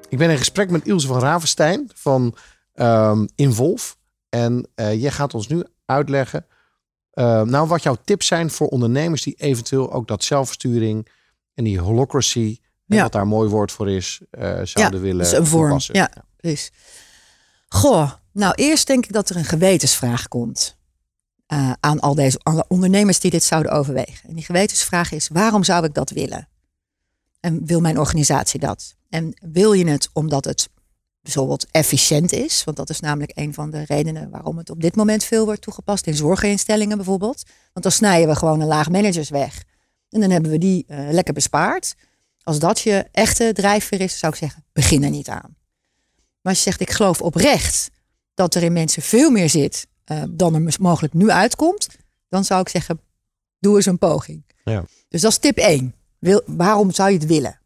Ik ben in gesprek met Ilse van Ravenstein van ehm Involve. En eh, jij gaat ons nu uitleggen eh, nou, wat jouw tips zijn voor ondernemers die eventueel ook dat zelfversturing en die holocracy, en Ja. wat daar een mooi woord voor is, eh, zouden willen is een vorm. toepassen. Ja, precies. Goh, nou eerst denk ik dat er een gewetensvraag komt. Eh, aan al deze alle ondernemers die dit zouden overwegen. En die gewetensvraag is: waarom zou ik dat willen? En wil mijn organisatie dat? En wil je het omdat het bijvoorbeeld efficiënt is? Want dat is namelijk een van de redenen waarom het op dit moment veel wordt toegepast in zorginstellingen bijvoorbeeld. Want dan snijden we gewoon een laag managers weg. En dan hebben we die eh, lekker bespaard. Als dat je echte drijfveer is, zou ik zeggen, begin er niet aan. Maar als je zegt, ik geloof oprecht dat er in mensen veel meer zit eh, dan er mogelijk nu uitkomt, dan zou ik zeggen, doe eens een poging. Ja. Dus dat is tip 1. Wil, waarom zou je het willen?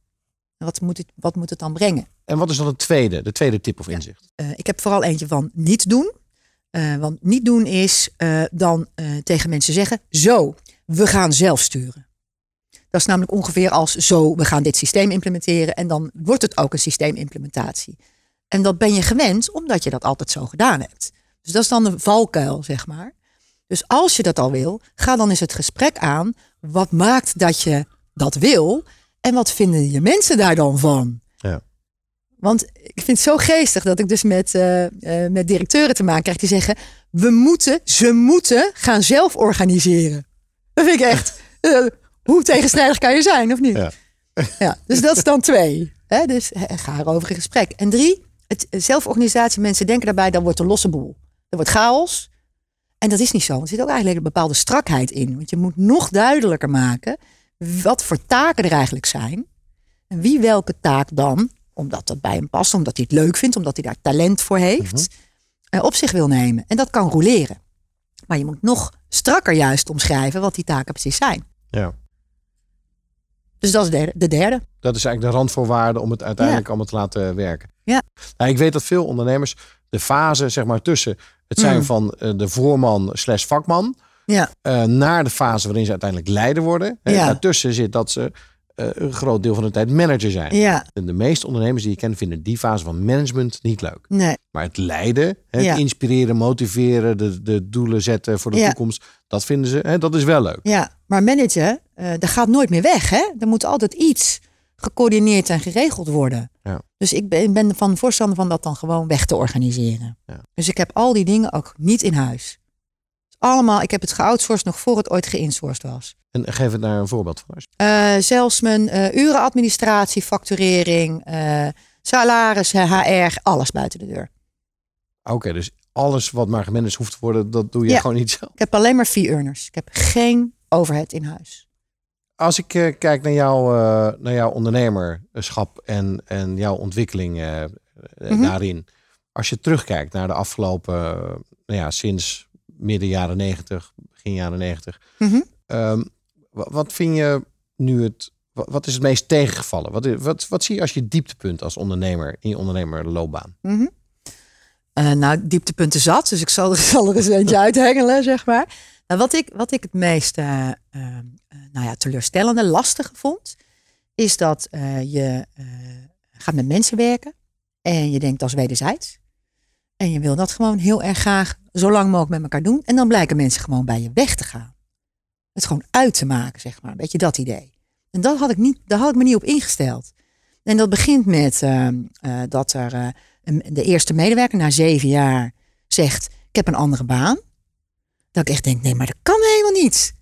En Wat moet het, wat moet het dan brengen? En wat is dan het tweede, de tweede tip of inzicht? Eh, ik heb vooral eentje van niet doen. Eh, want niet doen is dan tegen mensen zeggen: Zo, we gaan zelf sturen. Dat is namelijk ongeveer als zo, we gaan dit systeem implementeren en dan wordt het ook een systeemimplementatie. En dat ben je gewend omdat je dat altijd zo gedaan hebt. Dus dat is dan een valkuil, zeg maar. Dus als je dat al wil, ga dan eens het gesprek aan. Wat maakt dat je dat wil? En wat vinden je mensen daar dan van? Ja. Want ik vind het zo geestig dat ik dus met, eh, eh, met directeuren te maken krijg die zeggen: we moeten, ze moeten gaan zelf organiseren. Dat vind ik echt. eh, hoe tegenstrijdig kan je zijn, of niet? Ja. Ja, dus dat is dan twee. Hè? Dus ga erover in gesprek. En drie, het zelforganisatie. Mensen denken daarbij, dan wordt een losse boel. Er wordt chaos. En dat is niet zo. Er zit ook eigenlijk een bepaalde strakheid in. Want je moet nog duidelijker maken wat voor taken er eigenlijk zijn. En wie welke taak dan, omdat dat bij hem past, omdat hij het leuk vindt, omdat hij daar talent voor heeft, eh, op zich wil nemen. En dat kan roleren. Maar je moet nog strakker juist omschrijven wat die taken precies zijn. Ja. Dus dat is de derde. De derde. Dat is eigenlijk de randvoorwaarde om het uiteindelijk allemaal te laten werken. Ja. Nou, ik weet dat veel ondernemers de fase zeg maar tussen het zijn Mm. van eh, de voorman slash vakman Ja. eh, naar de fase waarin ze uiteindelijk leider worden. Hè, Ja. Daartussen zit dat ze eh, een groot deel van de tijd manager zijn. Ja. En de meeste ondernemers die je kent vinden die fase van management niet leuk. Nee. Maar het leiden, het Ja. inspireren, motiveren, de, de doelen zetten voor de Ja. toekomst, dat vinden ze, hè, dat is wel leuk. Ja, maar managen, eh dat gaat nooit meer weg. Hè? Er moet altijd iets gecoördineerd en geregeld worden. Ja. Dus ik ben, ben van voorstander van dat dan gewoon weg te organiseren. Ja. Dus ik heb al die dingen ook niet in huis. Allemaal, ik heb het geoutsourced nog voor het ooit geïnsourced was. En geef het daar een voorbeeld van. Eh, zelfs mijn eh, urenadministratie, facturering, eh, salaris, HR, alles buiten de deur. Oké, dus alles wat maar gemanaged hoeft te worden, dat doe je Ja. gewoon niet zelf. Ik heb alleen maar fee-earners. Ik heb geen overhead in huis. Als ik eh, kijk naar, jou, eh, naar jouw ondernemerschap en, en jouw ontwikkeling eh, Mhm. daarin. Als je terugkijkt naar de afgelopen, nou ja, sinds midden jaren negentig, begin jaren negentig. Mhm. Ehm, wa- wat vind je nu het, wa- wat is het meest tegengevallen? Wat, wat, wat zie je als je dieptepunt als ondernemer in je ondernemerloopbaan? Mhm. Eh, nou, dieptepunten zat, dus ik zal er, zal er eens eentje uithengelen, zeg maar. Nou, wat, ik, wat ik het meest eh, eh, eh, nou ja, teleurstellende, lastige vond, is dat eh, je gaat met mensen werken en je denkt is wederzijds. En je wil dat gewoon heel erg graag zo lang mogelijk met elkaar doen. En dan blijken mensen gewoon bij je weg te gaan. Het gewoon uit te maken, zeg maar. Een beetje dat idee. En dat had ik niet, daar had ik me niet op ingesteld. En dat begint met ehm, eh, dat er de eerste medewerker na zeven jaar zegt: Ik heb een andere baan. Dat ik echt denk: Nee, maar dat kan helemaal niet. Dus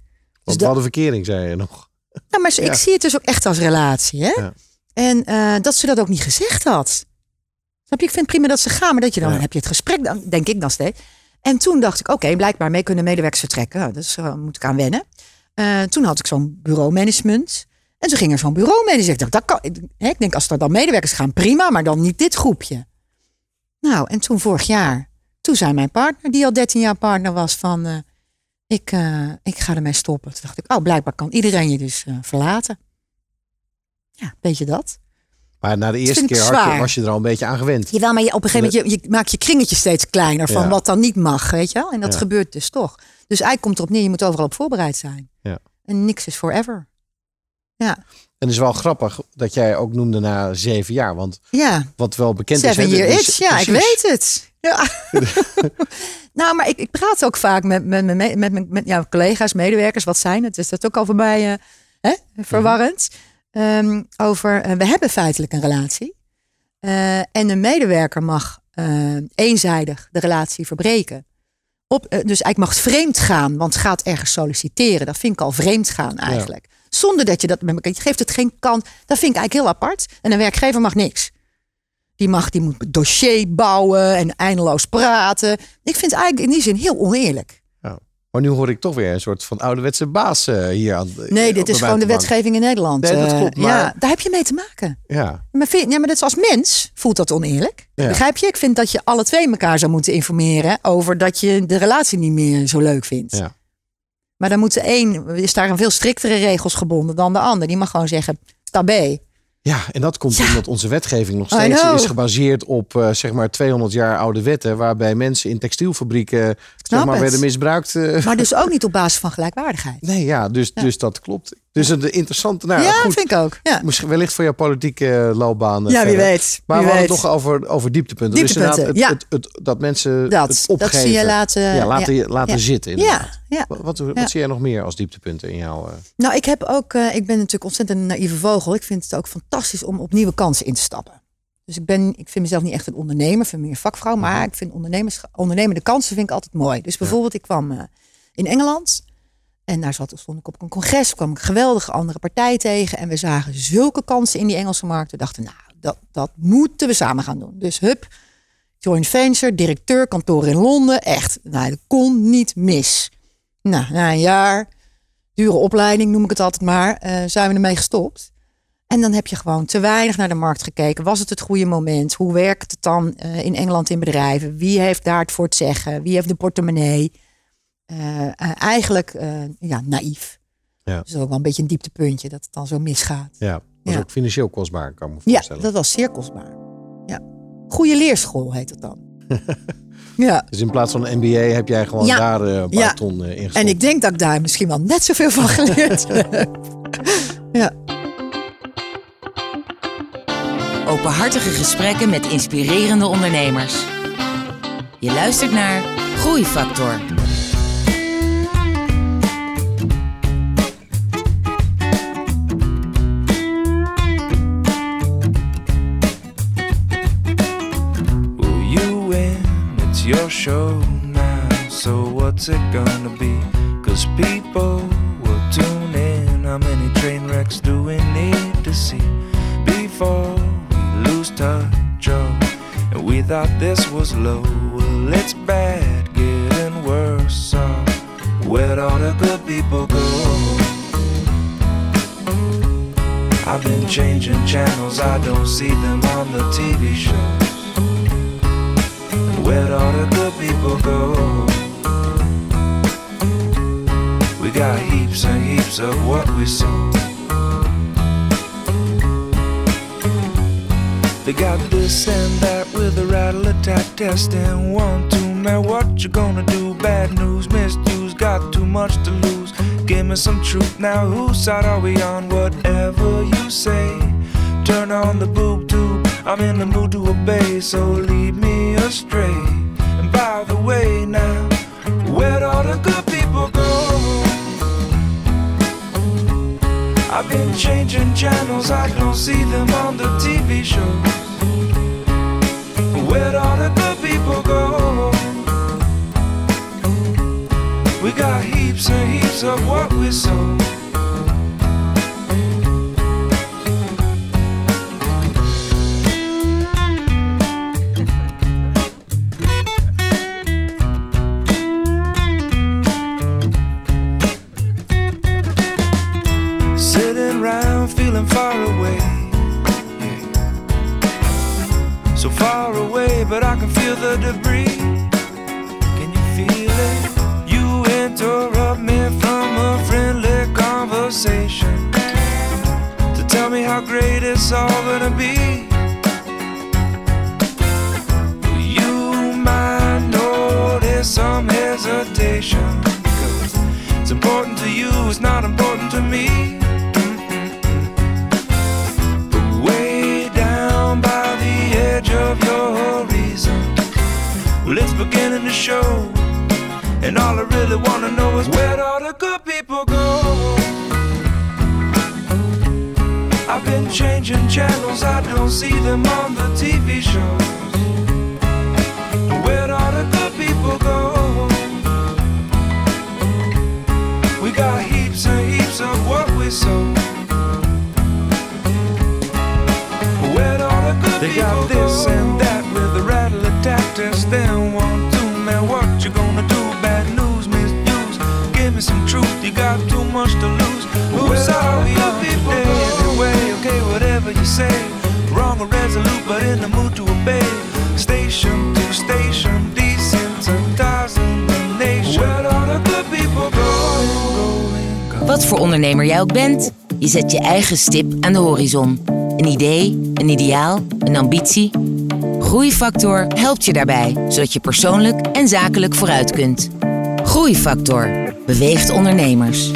Want dat- wat een verkering, zei je nog. nou, maar ze- Ja. ik zie het dus ook echt als relatie. Hè? Ja. En eh, dat ze dat ook niet gezegd had. Snap je? Ik vind het prima dat ze gaan, maar dat je dan Ja. heb je het gesprek, dan denk ik dan steeds. En toen dacht ik, oké, blijkbaar mee kunnen medewerkers vertrekken. Nou, Dus daar moet ik aan wennen. Eh, toen had ik zo'n bureaumanagement. En toen ging er zo'n bureaumanager. Ik dacht, dat kan. ik- hè, Ik denk, als er dan medewerkers gaan, prima, maar dan niet dit groepje. Nou, en toen vorig jaar, toen zei mijn partner, die al 13 jaar partner was, van eh, ik, eh, ik ga ermee stoppen. Toen dacht ik, oh, blijkbaar kan iedereen je dus eh, verlaten. Ja, weet je dat? Maar na de eerste keer had je- zwaar. was je er al een beetje aan gewend. Jawel, maar je, op een gegeven moment, je, je maakt je kringetje steeds kleiner van Ja. wat dan niet mag, weet je wel? En dat Ja. gebeurt dus toch. Dus eigenlijk komt erop neer, je moet overal op voorbereid zijn. Ja. En niks is forever. Ja, En het is wel grappig dat jij ook noemde na zeven jaar. Want ja. wat wel bekend Seven is... year dit is- ja, ik weet het. Ja. nou, maar ik, ik praat ook vaak met, met, met, met, met, met ja, collega's, medewerkers, wat zijn het? Is dat ook al voor mij eh, hè, verwarrend? Ehm, over, eh, we hebben feitelijk een relatie. Eh, en een medewerker mag eenzijdig de relatie verbreken. Op, dus eigenlijk mag het vreemd gaan, want gaat ergens solliciteren. Dat vind ik al vreemd gaan eigenlijk. Zonder dat je dat met elkaar. Je geeft het geen kans. Dat vind ik eigenlijk heel apart. En een werkgever mag niks. Die, mag, die moet een dossier bouwen en eindeloos praten. Ik vind het eigenlijk in die zin heel oneerlijk. Maar nu hoor ik toch weer een soort van ouderwetse baas eh, hier aan. Nee, dit is gewoon de wetgeving in Nederland. Nee, dat Eh, klopt, Ja, maar- daar heb je mee te maken. Ja, Maar, vind, ja, maar dat is als mens voelt dat oneerlijk. Ja. Begrijp je? Ik vind dat je alle twee elkaar zou moeten informeren over dat je de relatie niet meer zo leuk vindt. ja. Maar dan moet de een, is daar aan veel striktere regels gebonden dan de ander. Die mag gewoon zeggen, tabé. Ja, en dat komt Ja. omdat onze wetgeving nog steeds is gebaseerd op eh, zeg maar 200 jaar oude wetten. Waarbij mensen in textielfabrieken zeg maar, werden misbruikt. eh. Maar dus ook niet op basis van gelijkwaardigheid. Nee, ja, dus, Ja. dus dat klopt. Dus een interessante... Nou, ja, goed. vind ik ook. Ja, Misschien wellicht voor jouw politieke loopbaan. eh, ja wie verder. weet. Maar wie we hadden het nog over, over dieptepunten. Dieptepunten, dus inderdaad, het, ja. het, het- dat mensen dat, het dat opgeven. zie je laten... ja, laten, ja. laten zitten. inderdaad. Ja, ja. Wat, wat, zie jij nog meer als dieptepunten in jouw... eh, Nou, ik heb ook, eh, ik ben natuurlijk ontzettend een naïeve vogel. Ik vind het ook fantastisch om op nieuwe kansen in te stappen. Dus ik ben, ik vind mezelf niet echt een ondernemer, ik vind me meer vakvrouw, Mhm. maar ik vind ondernemers, ondernemende kansen vind ik altijd mooi. Dus bijvoorbeeld, ik kwam eh, in Engeland en daar zat, stond ik op een congres, kwam ik een geweldige andere partij tegen en we zagen zulke kansen in die Engelse markt. We dachten, nou, dat, dat moeten we samen gaan doen. Dus hup, joint venture, directeur, kantoor in Londen, echt, nou, dat kon niet mis. Nou, na een jaar, dure opleiding noem ik het altijd maar, eh, zijn we ermee gestopt. En dan heb je gewoon te weinig naar de markt gekeken. Was het het goede moment? Hoe werkt het dan eh, in Engeland in bedrijven? Wie heeft daar het voor het zeggen? Wie heeft de portemonnee? Eh, eh, eigenlijk eh, ja, naïef. Ja. Dus ook wel een beetje een dieptepuntje dat het dan zo misgaat. ja, was Ja. ook financieel kostbaar, kan ik me Ja, voorstellen. dat was zeer kostbaar. Ja. Goede leerschool heet het dan. ja. Dus in plaats van een MBA heb jij gewoon Ja. daar eh, een paar Ja. ton ingestopt. En ik denk dat ik daar misschien wel net zoveel van geleerd heb. ja. Openhartige gesprekken met inspirerende ondernemers. Je luistert naar Groeifactor. Your show now. So what's it gonna be? Cause people will tune in. How many train wrecks do we need to see before we lose touch? Oh, and we thought this was low. Well, it's bad, getting worse. So where'd all the good people go? I've been changing channels, I don't see them on the TV shows. Where'd all the good people go? We got heaps and heaps of what we sow. They got this and that with a rattle attack test and One, two, man, what you gonna do? Bad news, misuse, got too much to lose. Give me some truth now. Whose side are we on? Whatever you say. Turn on the boob tube. I'm in the mood to obey, so lead me astray. And by the way, now, where'd all the good people go? I've been changing channels, I don't see them on the TV shows. Where'd all the good people go? We got heaps and heaps of what we sow. So far away, but I can feel the debris. Can you feel it? You interrupt me from a friendly conversation to tell me how great it's all gonna be. You might notice some hesitation. 'cause It's important to you, it's not important to me. Beginning to show. And all I really wanna know is where'd all the good people go? I've been changing channels, I don't see them on the TV shows. Where'd all the good people go? We got heaps and heaps of what we sow. Where'd all the good they got this much to lose. Who's all the good people? Anyway, okay, whatever you say. Wrong or resolute, but in the mood to obey. Station to station, desensitizing the nation. Where'd all the good people go? Wat voor ondernemer jij ook bent, je zet je eigen stip aan de horizon. Een idee, een ideaal, een ambitie. Groeifactor helpt je daarbij, zodat je persoonlijk en zakelijk vooruit kunt. Groeifactor beweegt ondernemers.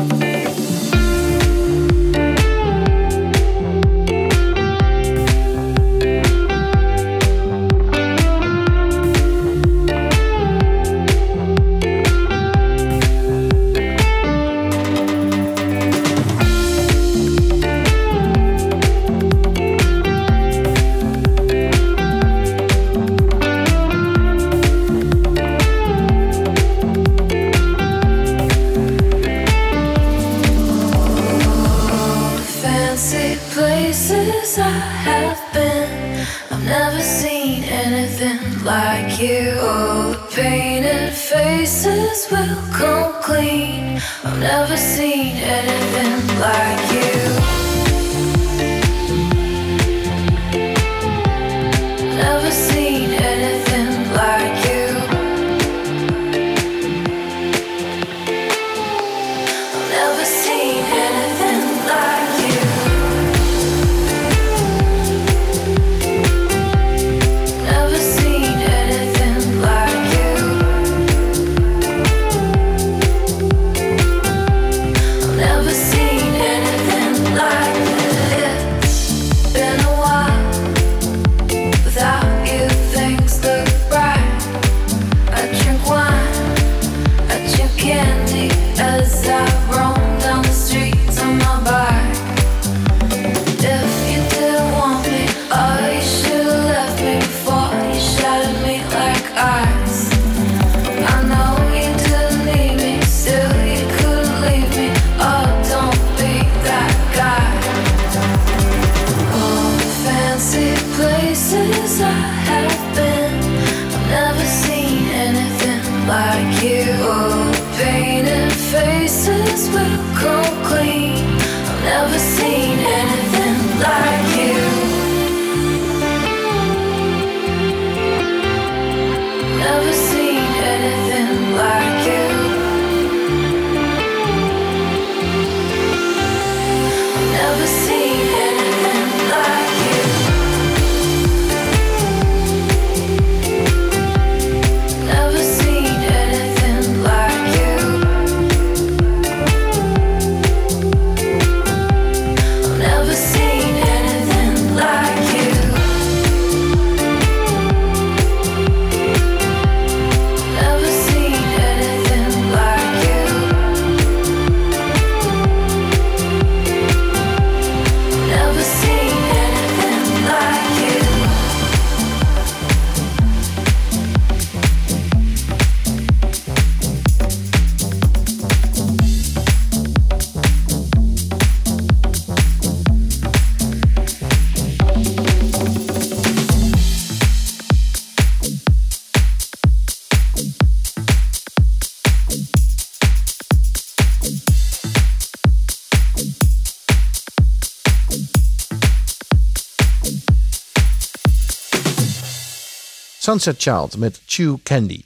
Sunset Child met Chew Candy.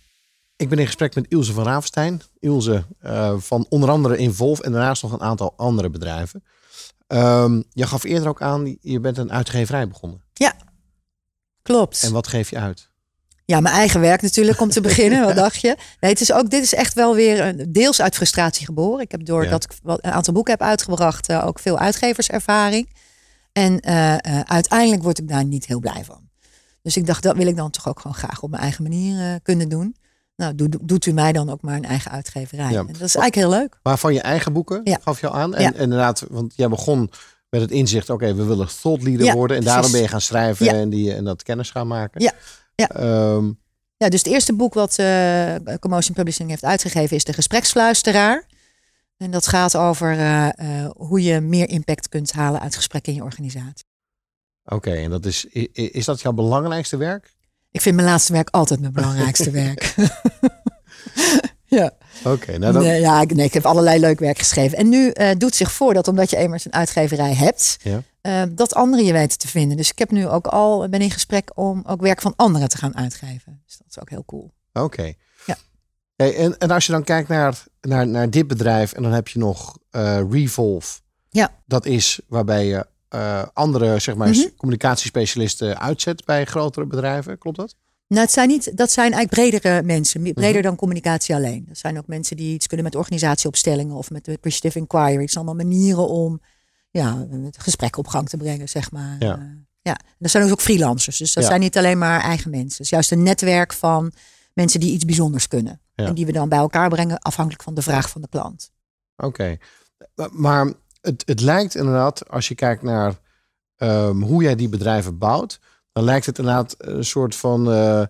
Ik ben in gesprek met Ilse van Ravenstein. Ilse eh, van onder andere Involve en daarnaast nog een aantal andere bedrijven. Ehm, je gaf eerder ook aan, je bent een uitgeverij begonnen. Ja, klopt. En wat geef je uit? Ja, mijn eigen werk natuurlijk om te beginnen. Wat dacht je? Nee, het is ook, dit is echt wel weer een, deels uit frustratie geboren. Ik heb doordat ik wat- een aantal boeken heb uitgebracht, eh, ook veel uitgeverservaring. En eh, eh, uiteindelijk word ik daar niet heel blij van. Dus ik dacht, dat wil ik dan toch ook gewoon graag op mijn eigen manier eh, kunnen doen. Nou, doe- doe- doet u mij dan ook maar een eigen uitgeverij. Ja. En dat is eigenlijk heel leuk. Maar van je eigen boeken Ja. gaf je al aan. En Ja. inderdaad, want jij begon met het inzicht, oké, we willen thought leader worden. En precies. daarom ben je gaan schrijven en, die, en dat kennis gaan maken. Ja, ja. Ehm, Ja, dus het eerste boek wat eh, Commotion Publishing heeft uitgegeven is De Gespreksfluisteraar. En dat gaat over eh, hoe je meer impact kunt halen uit gesprekken in je organisatie. Oké, en dat is, is dat jouw belangrijkste werk? Ik vind mijn laatste werk altijd mijn belangrijkste werk. ja. Oké, nou dan, Nee, ja, ik, nee, ik heb allerlei leuk werk geschreven. En nu eh, doet zich voor dat omdat je eenmaal een uitgeverij hebt, Ja. eh, dat anderen je weten te vinden. Dus ik heb nu ook al ben in gesprek om ook werk van anderen te gaan uitgeven. Dus dat is ook heel cool. Oké. Ja. Hey, en, en als je dan kijkt naar, naar, naar dit bedrijf en dan heb je nog eh, Revolve. Ja. Dat is waarbij je eh, andere zeg maar, Mhm. communicatiespecialisten uitzet bij grotere bedrijven. Klopt dat? Nou, het zijn niet, dat zijn eigenlijk bredere mensen, Mhm. breder dan communicatie alleen. Dat zijn ook mensen die iets kunnen met organisatieopstellingen of met de appreciative inquiry. Het zijn allemaal manieren om ja, het gesprek op gang te brengen, zeg maar. Ja. Eh, ja. En dat zijn dus ook freelancers, dus dat Ja. zijn niet alleen maar eigen mensen. Het is juist een netwerk van mensen die iets bijzonders kunnen. Ja. En die we dan bij elkaar brengen afhankelijk van de vraag van de klant. Oké. Maar het, het lijkt inderdaad, als je kijkt naar ehm, hoe jij die bedrijven bouwt, dan lijkt het inderdaad een soort van eh,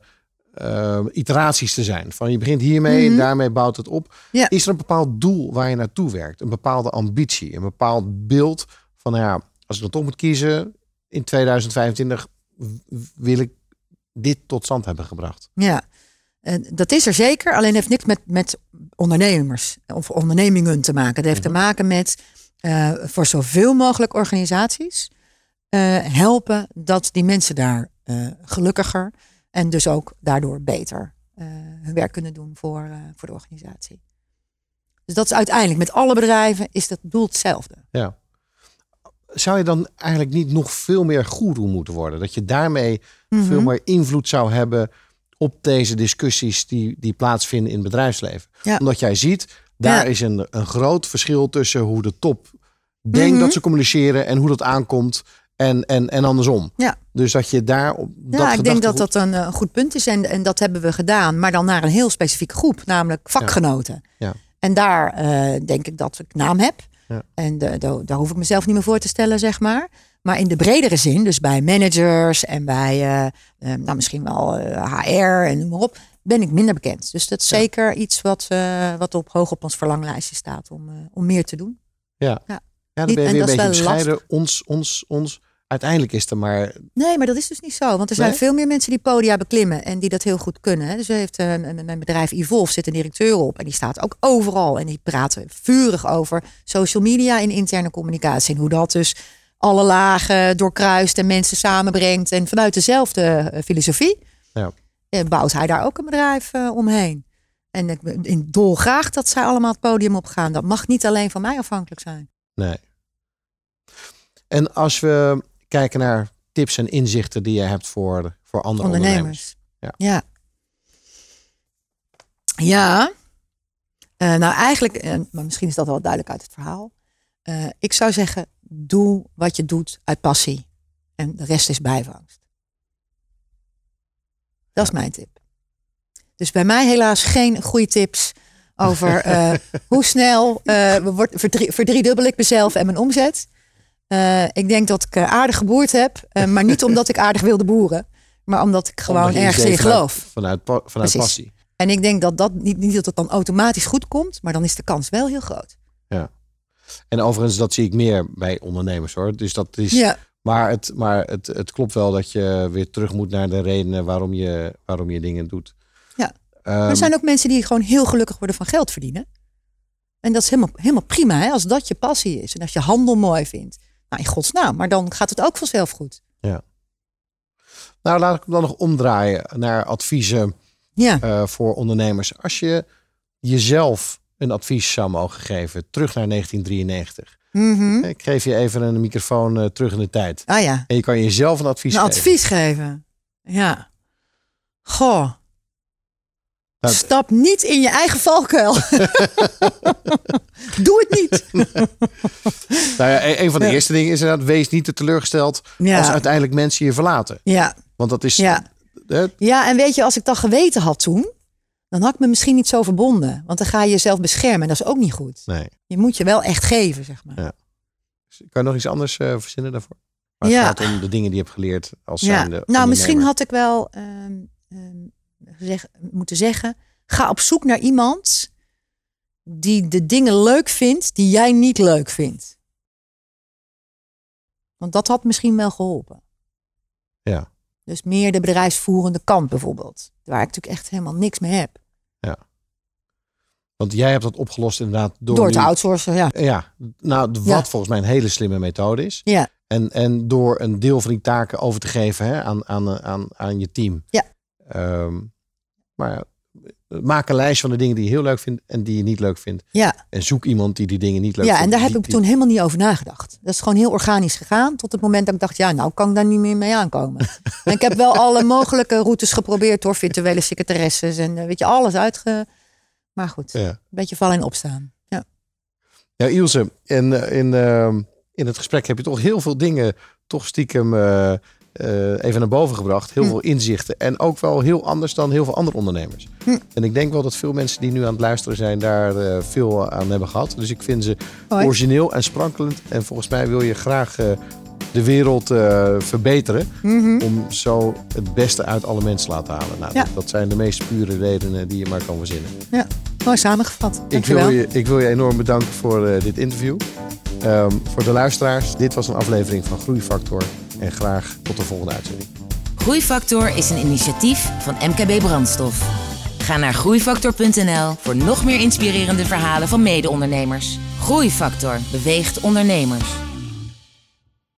eh, iteraties te zijn. Van je begint hiermee en Mhm. daarmee bouwt het op. Ja. Is er een bepaald doel waar je naartoe werkt? Een bepaalde ambitie, een bepaald beeld van, nou ja, als ik dan toch moet kiezen in 2025 w- wil ik dit tot stand hebben gebracht. Ja, dat is er zeker. Alleen heeft niks met, met ondernemers of ondernemingen te maken. Het heeft te maken met eh, voor zoveel mogelijk organisaties eh, helpen dat die mensen daar eh, gelukkiger en dus ook daardoor beter hun werk kunnen doen voor, voor de organisatie. Dus dat is uiteindelijk met alle bedrijven is dat doel hetzelfde. Ja. Zou je dan eigenlijk niet nog veel meer goeroe moeten worden? Dat je daarmee Mhm. veel meer invloed zou hebben op deze discussies die, die plaatsvinden in het bedrijfsleven. Ja. Omdat jij ziet, daar Ja. is een, een groot verschil tussen hoe de top denkt Mhm. dat ze communiceren en hoe dat aankomt. En, en, en andersom. Ja. Dus dat je daar op dat Ja, ik denk dat dat een eh, goed punt is. En, en dat hebben we gedaan, maar dan naar een heel specifieke groep, namelijk vakgenoten. Ja. En daar eh, denk ik dat ik naam heb. Ja. En de- de- daar hoef ik mezelf niet meer voor te stellen, zeg maar. Maar in de bredere zin, dus bij managers en bij eh, nou, misschien wel HR en noem maar op, ben ik minder bekend. Dus dat is Ja. zeker iets wat, eh, wat op, hoog op ons verlanglijstje staat om, eh, om meer te doen. Ja. Ja. Ja, dan ben je en weer een beetje bescheiden. Ons, ons, ons. Uiteindelijk is er maar... Nee, maar dat is dus niet zo. Want er zijn Nee? veel meer mensen die podia beklimmen en die dat heel goed kunnen. Dus heeft een, een, een bedrijf Evolve zit een directeur op en die staat ook overal. En die praten vurig over social media en interne communicatie. En hoe dat dus alle lagen doorkruist en mensen samenbrengt. En vanuit dezelfde eh, filosofie Ja. Eh, bouwt hij daar ook een bedrijf eh, omheen. En ik ben dolgraag dat zij allemaal het podium opgaan. Dat mag niet alleen van mij afhankelijk zijn. Nee. En als we kijken naar tips en inzichten die je hebt voor, voor andere ondernemers. ondernemers. Ja. Ja. Ja. Eh, nou, eigenlijk, maar misschien is dat wel duidelijk uit het verhaal. Ik zou zeggen, doe wat je doet uit passie. En de rest is bijvangst. Dat is mijn tip. Dus bij mij helaas geen goede tips over eh, hoe snel eh, word- verdrie- verdriedubbel ik mezelf en mijn omzet. Eh, ik denk dat ik aardig geboerd heb, maar niet omdat ik aardig wilde boeren, maar omdat ik gewoon Omdat ergens in vanuit- geloof. Vanuit, vanuit Precies. passie. En ik denk dat dat niet, niet dat het dan automatisch goed komt, maar dan is de kans wel heel groot. Ja. En overigens, dat zie ik meer bij ondernemers hoor. Dus dat is. Ja. Maar, het, maar het, het klopt wel dat je weer terug moet naar de redenen waarom je, waarom je dingen doet. Ja. Ehm, Maar er zijn ook mensen die gewoon heel gelukkig worden van geld verdienen. En dat is helemaal, helemaal prima hè, als dat je passie is en als je handel mooi vindt. Nou, in godsnaam, maar dan gaat het ook vanzelf goed. Ja. Nou, laat ik hem dan nog omdraaien naar adviezen Ja. eh, voor ondernemers. Als je jezelf een advies zou mogen geven, terug naar 1993. Mhm. Ik geef je even een microfoon eh, terug in de tijd. Ah ja, En je kan jezelf een advies een geven. advies geven. Ja. Goh, Nou, stap niet in je eigen valkuil. Doe het niet. Nou ja, een een van de Ja. eerste dingen is inderdaad, wees niet te teleurgesteld Ja. als uiteindelijk mensen je verlaten. Ja, Want dat is... ja. hè, Ja, en weet je, als ik dat geweten had toen, dan had ik me misschien niet zo verbonden. Want dan ga je jezelf beschermen en dat is ook niet goed. nee. Je moet je wel echt geven, zeg maar. Ja. Kan je nog iets anders eh, verzinnen daarvoor? Maar Ja. het gaat om de dingen die je hebt geleerd als Ja. zijnde Nou, misschien had ik wel gezegd- moeten zeggen, ga op zoek naar iemand die de dingen leuk vindt die jij niet leuk vindt. Want dat had misschien wel geholpen. Ja. Dus meer de bedrijfsvoerende kant bijvoorbeeld. Waar ik natuurlijk echt helemaal niks mee heb. Want jij hebt dat opgelost inderdaad door, Door, te nu- outsourcen, ja. Ja, nou, wat Ja. volgens mij een hele slimme methode is. Ja, En, en door een deel van die taken over te geven hè, aan, aan, aan, aan je team. Ja. Ehm, maar ja, maak een lijst van de dingen die je heel leuk vindt en die je niet leuk vindt. ja. En zoek iemand die die dingen niet leuk ja vindt. en daar heb ik die- toen helemaal niet over nagedacht. Dat is gewoon heel organisch gegaan. Tot het moment dat ik dacht, ja, nou kan ik daar niet meer mee aankomen. en ik heb wel alle mogelijke routes geprobeerd door virtuele secretaresses en eh, weet je, alles uitge... Maar goed, Ja. een beetje vallen en opstaan. Ja. Ja, Ilse, in, eh, in, ehm, in het gesprek heb je toch heel veel dingen toch stiekem eh, eh, even naar boven gebracht. Heel Hm. veel inzichten. En ook wel heel anders dan heel veel andere ondernemers. Hm. En ik denk wel dat veel mensen die nu aan het luisteren zijn daar eh, veel aan hebben gehad. Dus ik vind ze origineel en sprankelend. En volgens mij wil je graag eh, de wereld verbeteren. Mhm. Om zo het beste uit alle mensen te laten halen. Nou, Ja. dat, dat zijn de meest pure redenen die je maar kan verzinnen. ja, mooi samengevat. Ik wil, je, ik wil je enorm bedanken voor dit interview. Ehm, voor de luisteraars, dit was een aflevering van Groeifactor. En graag tot de volgende uitzending. Groeifactor is een initiatief van MKB Brandstof. Ga naar groeifactor.nl voor nog meer inspirerende verhalen van mede-ondernemers. Groeifactor beweegt ondernemers.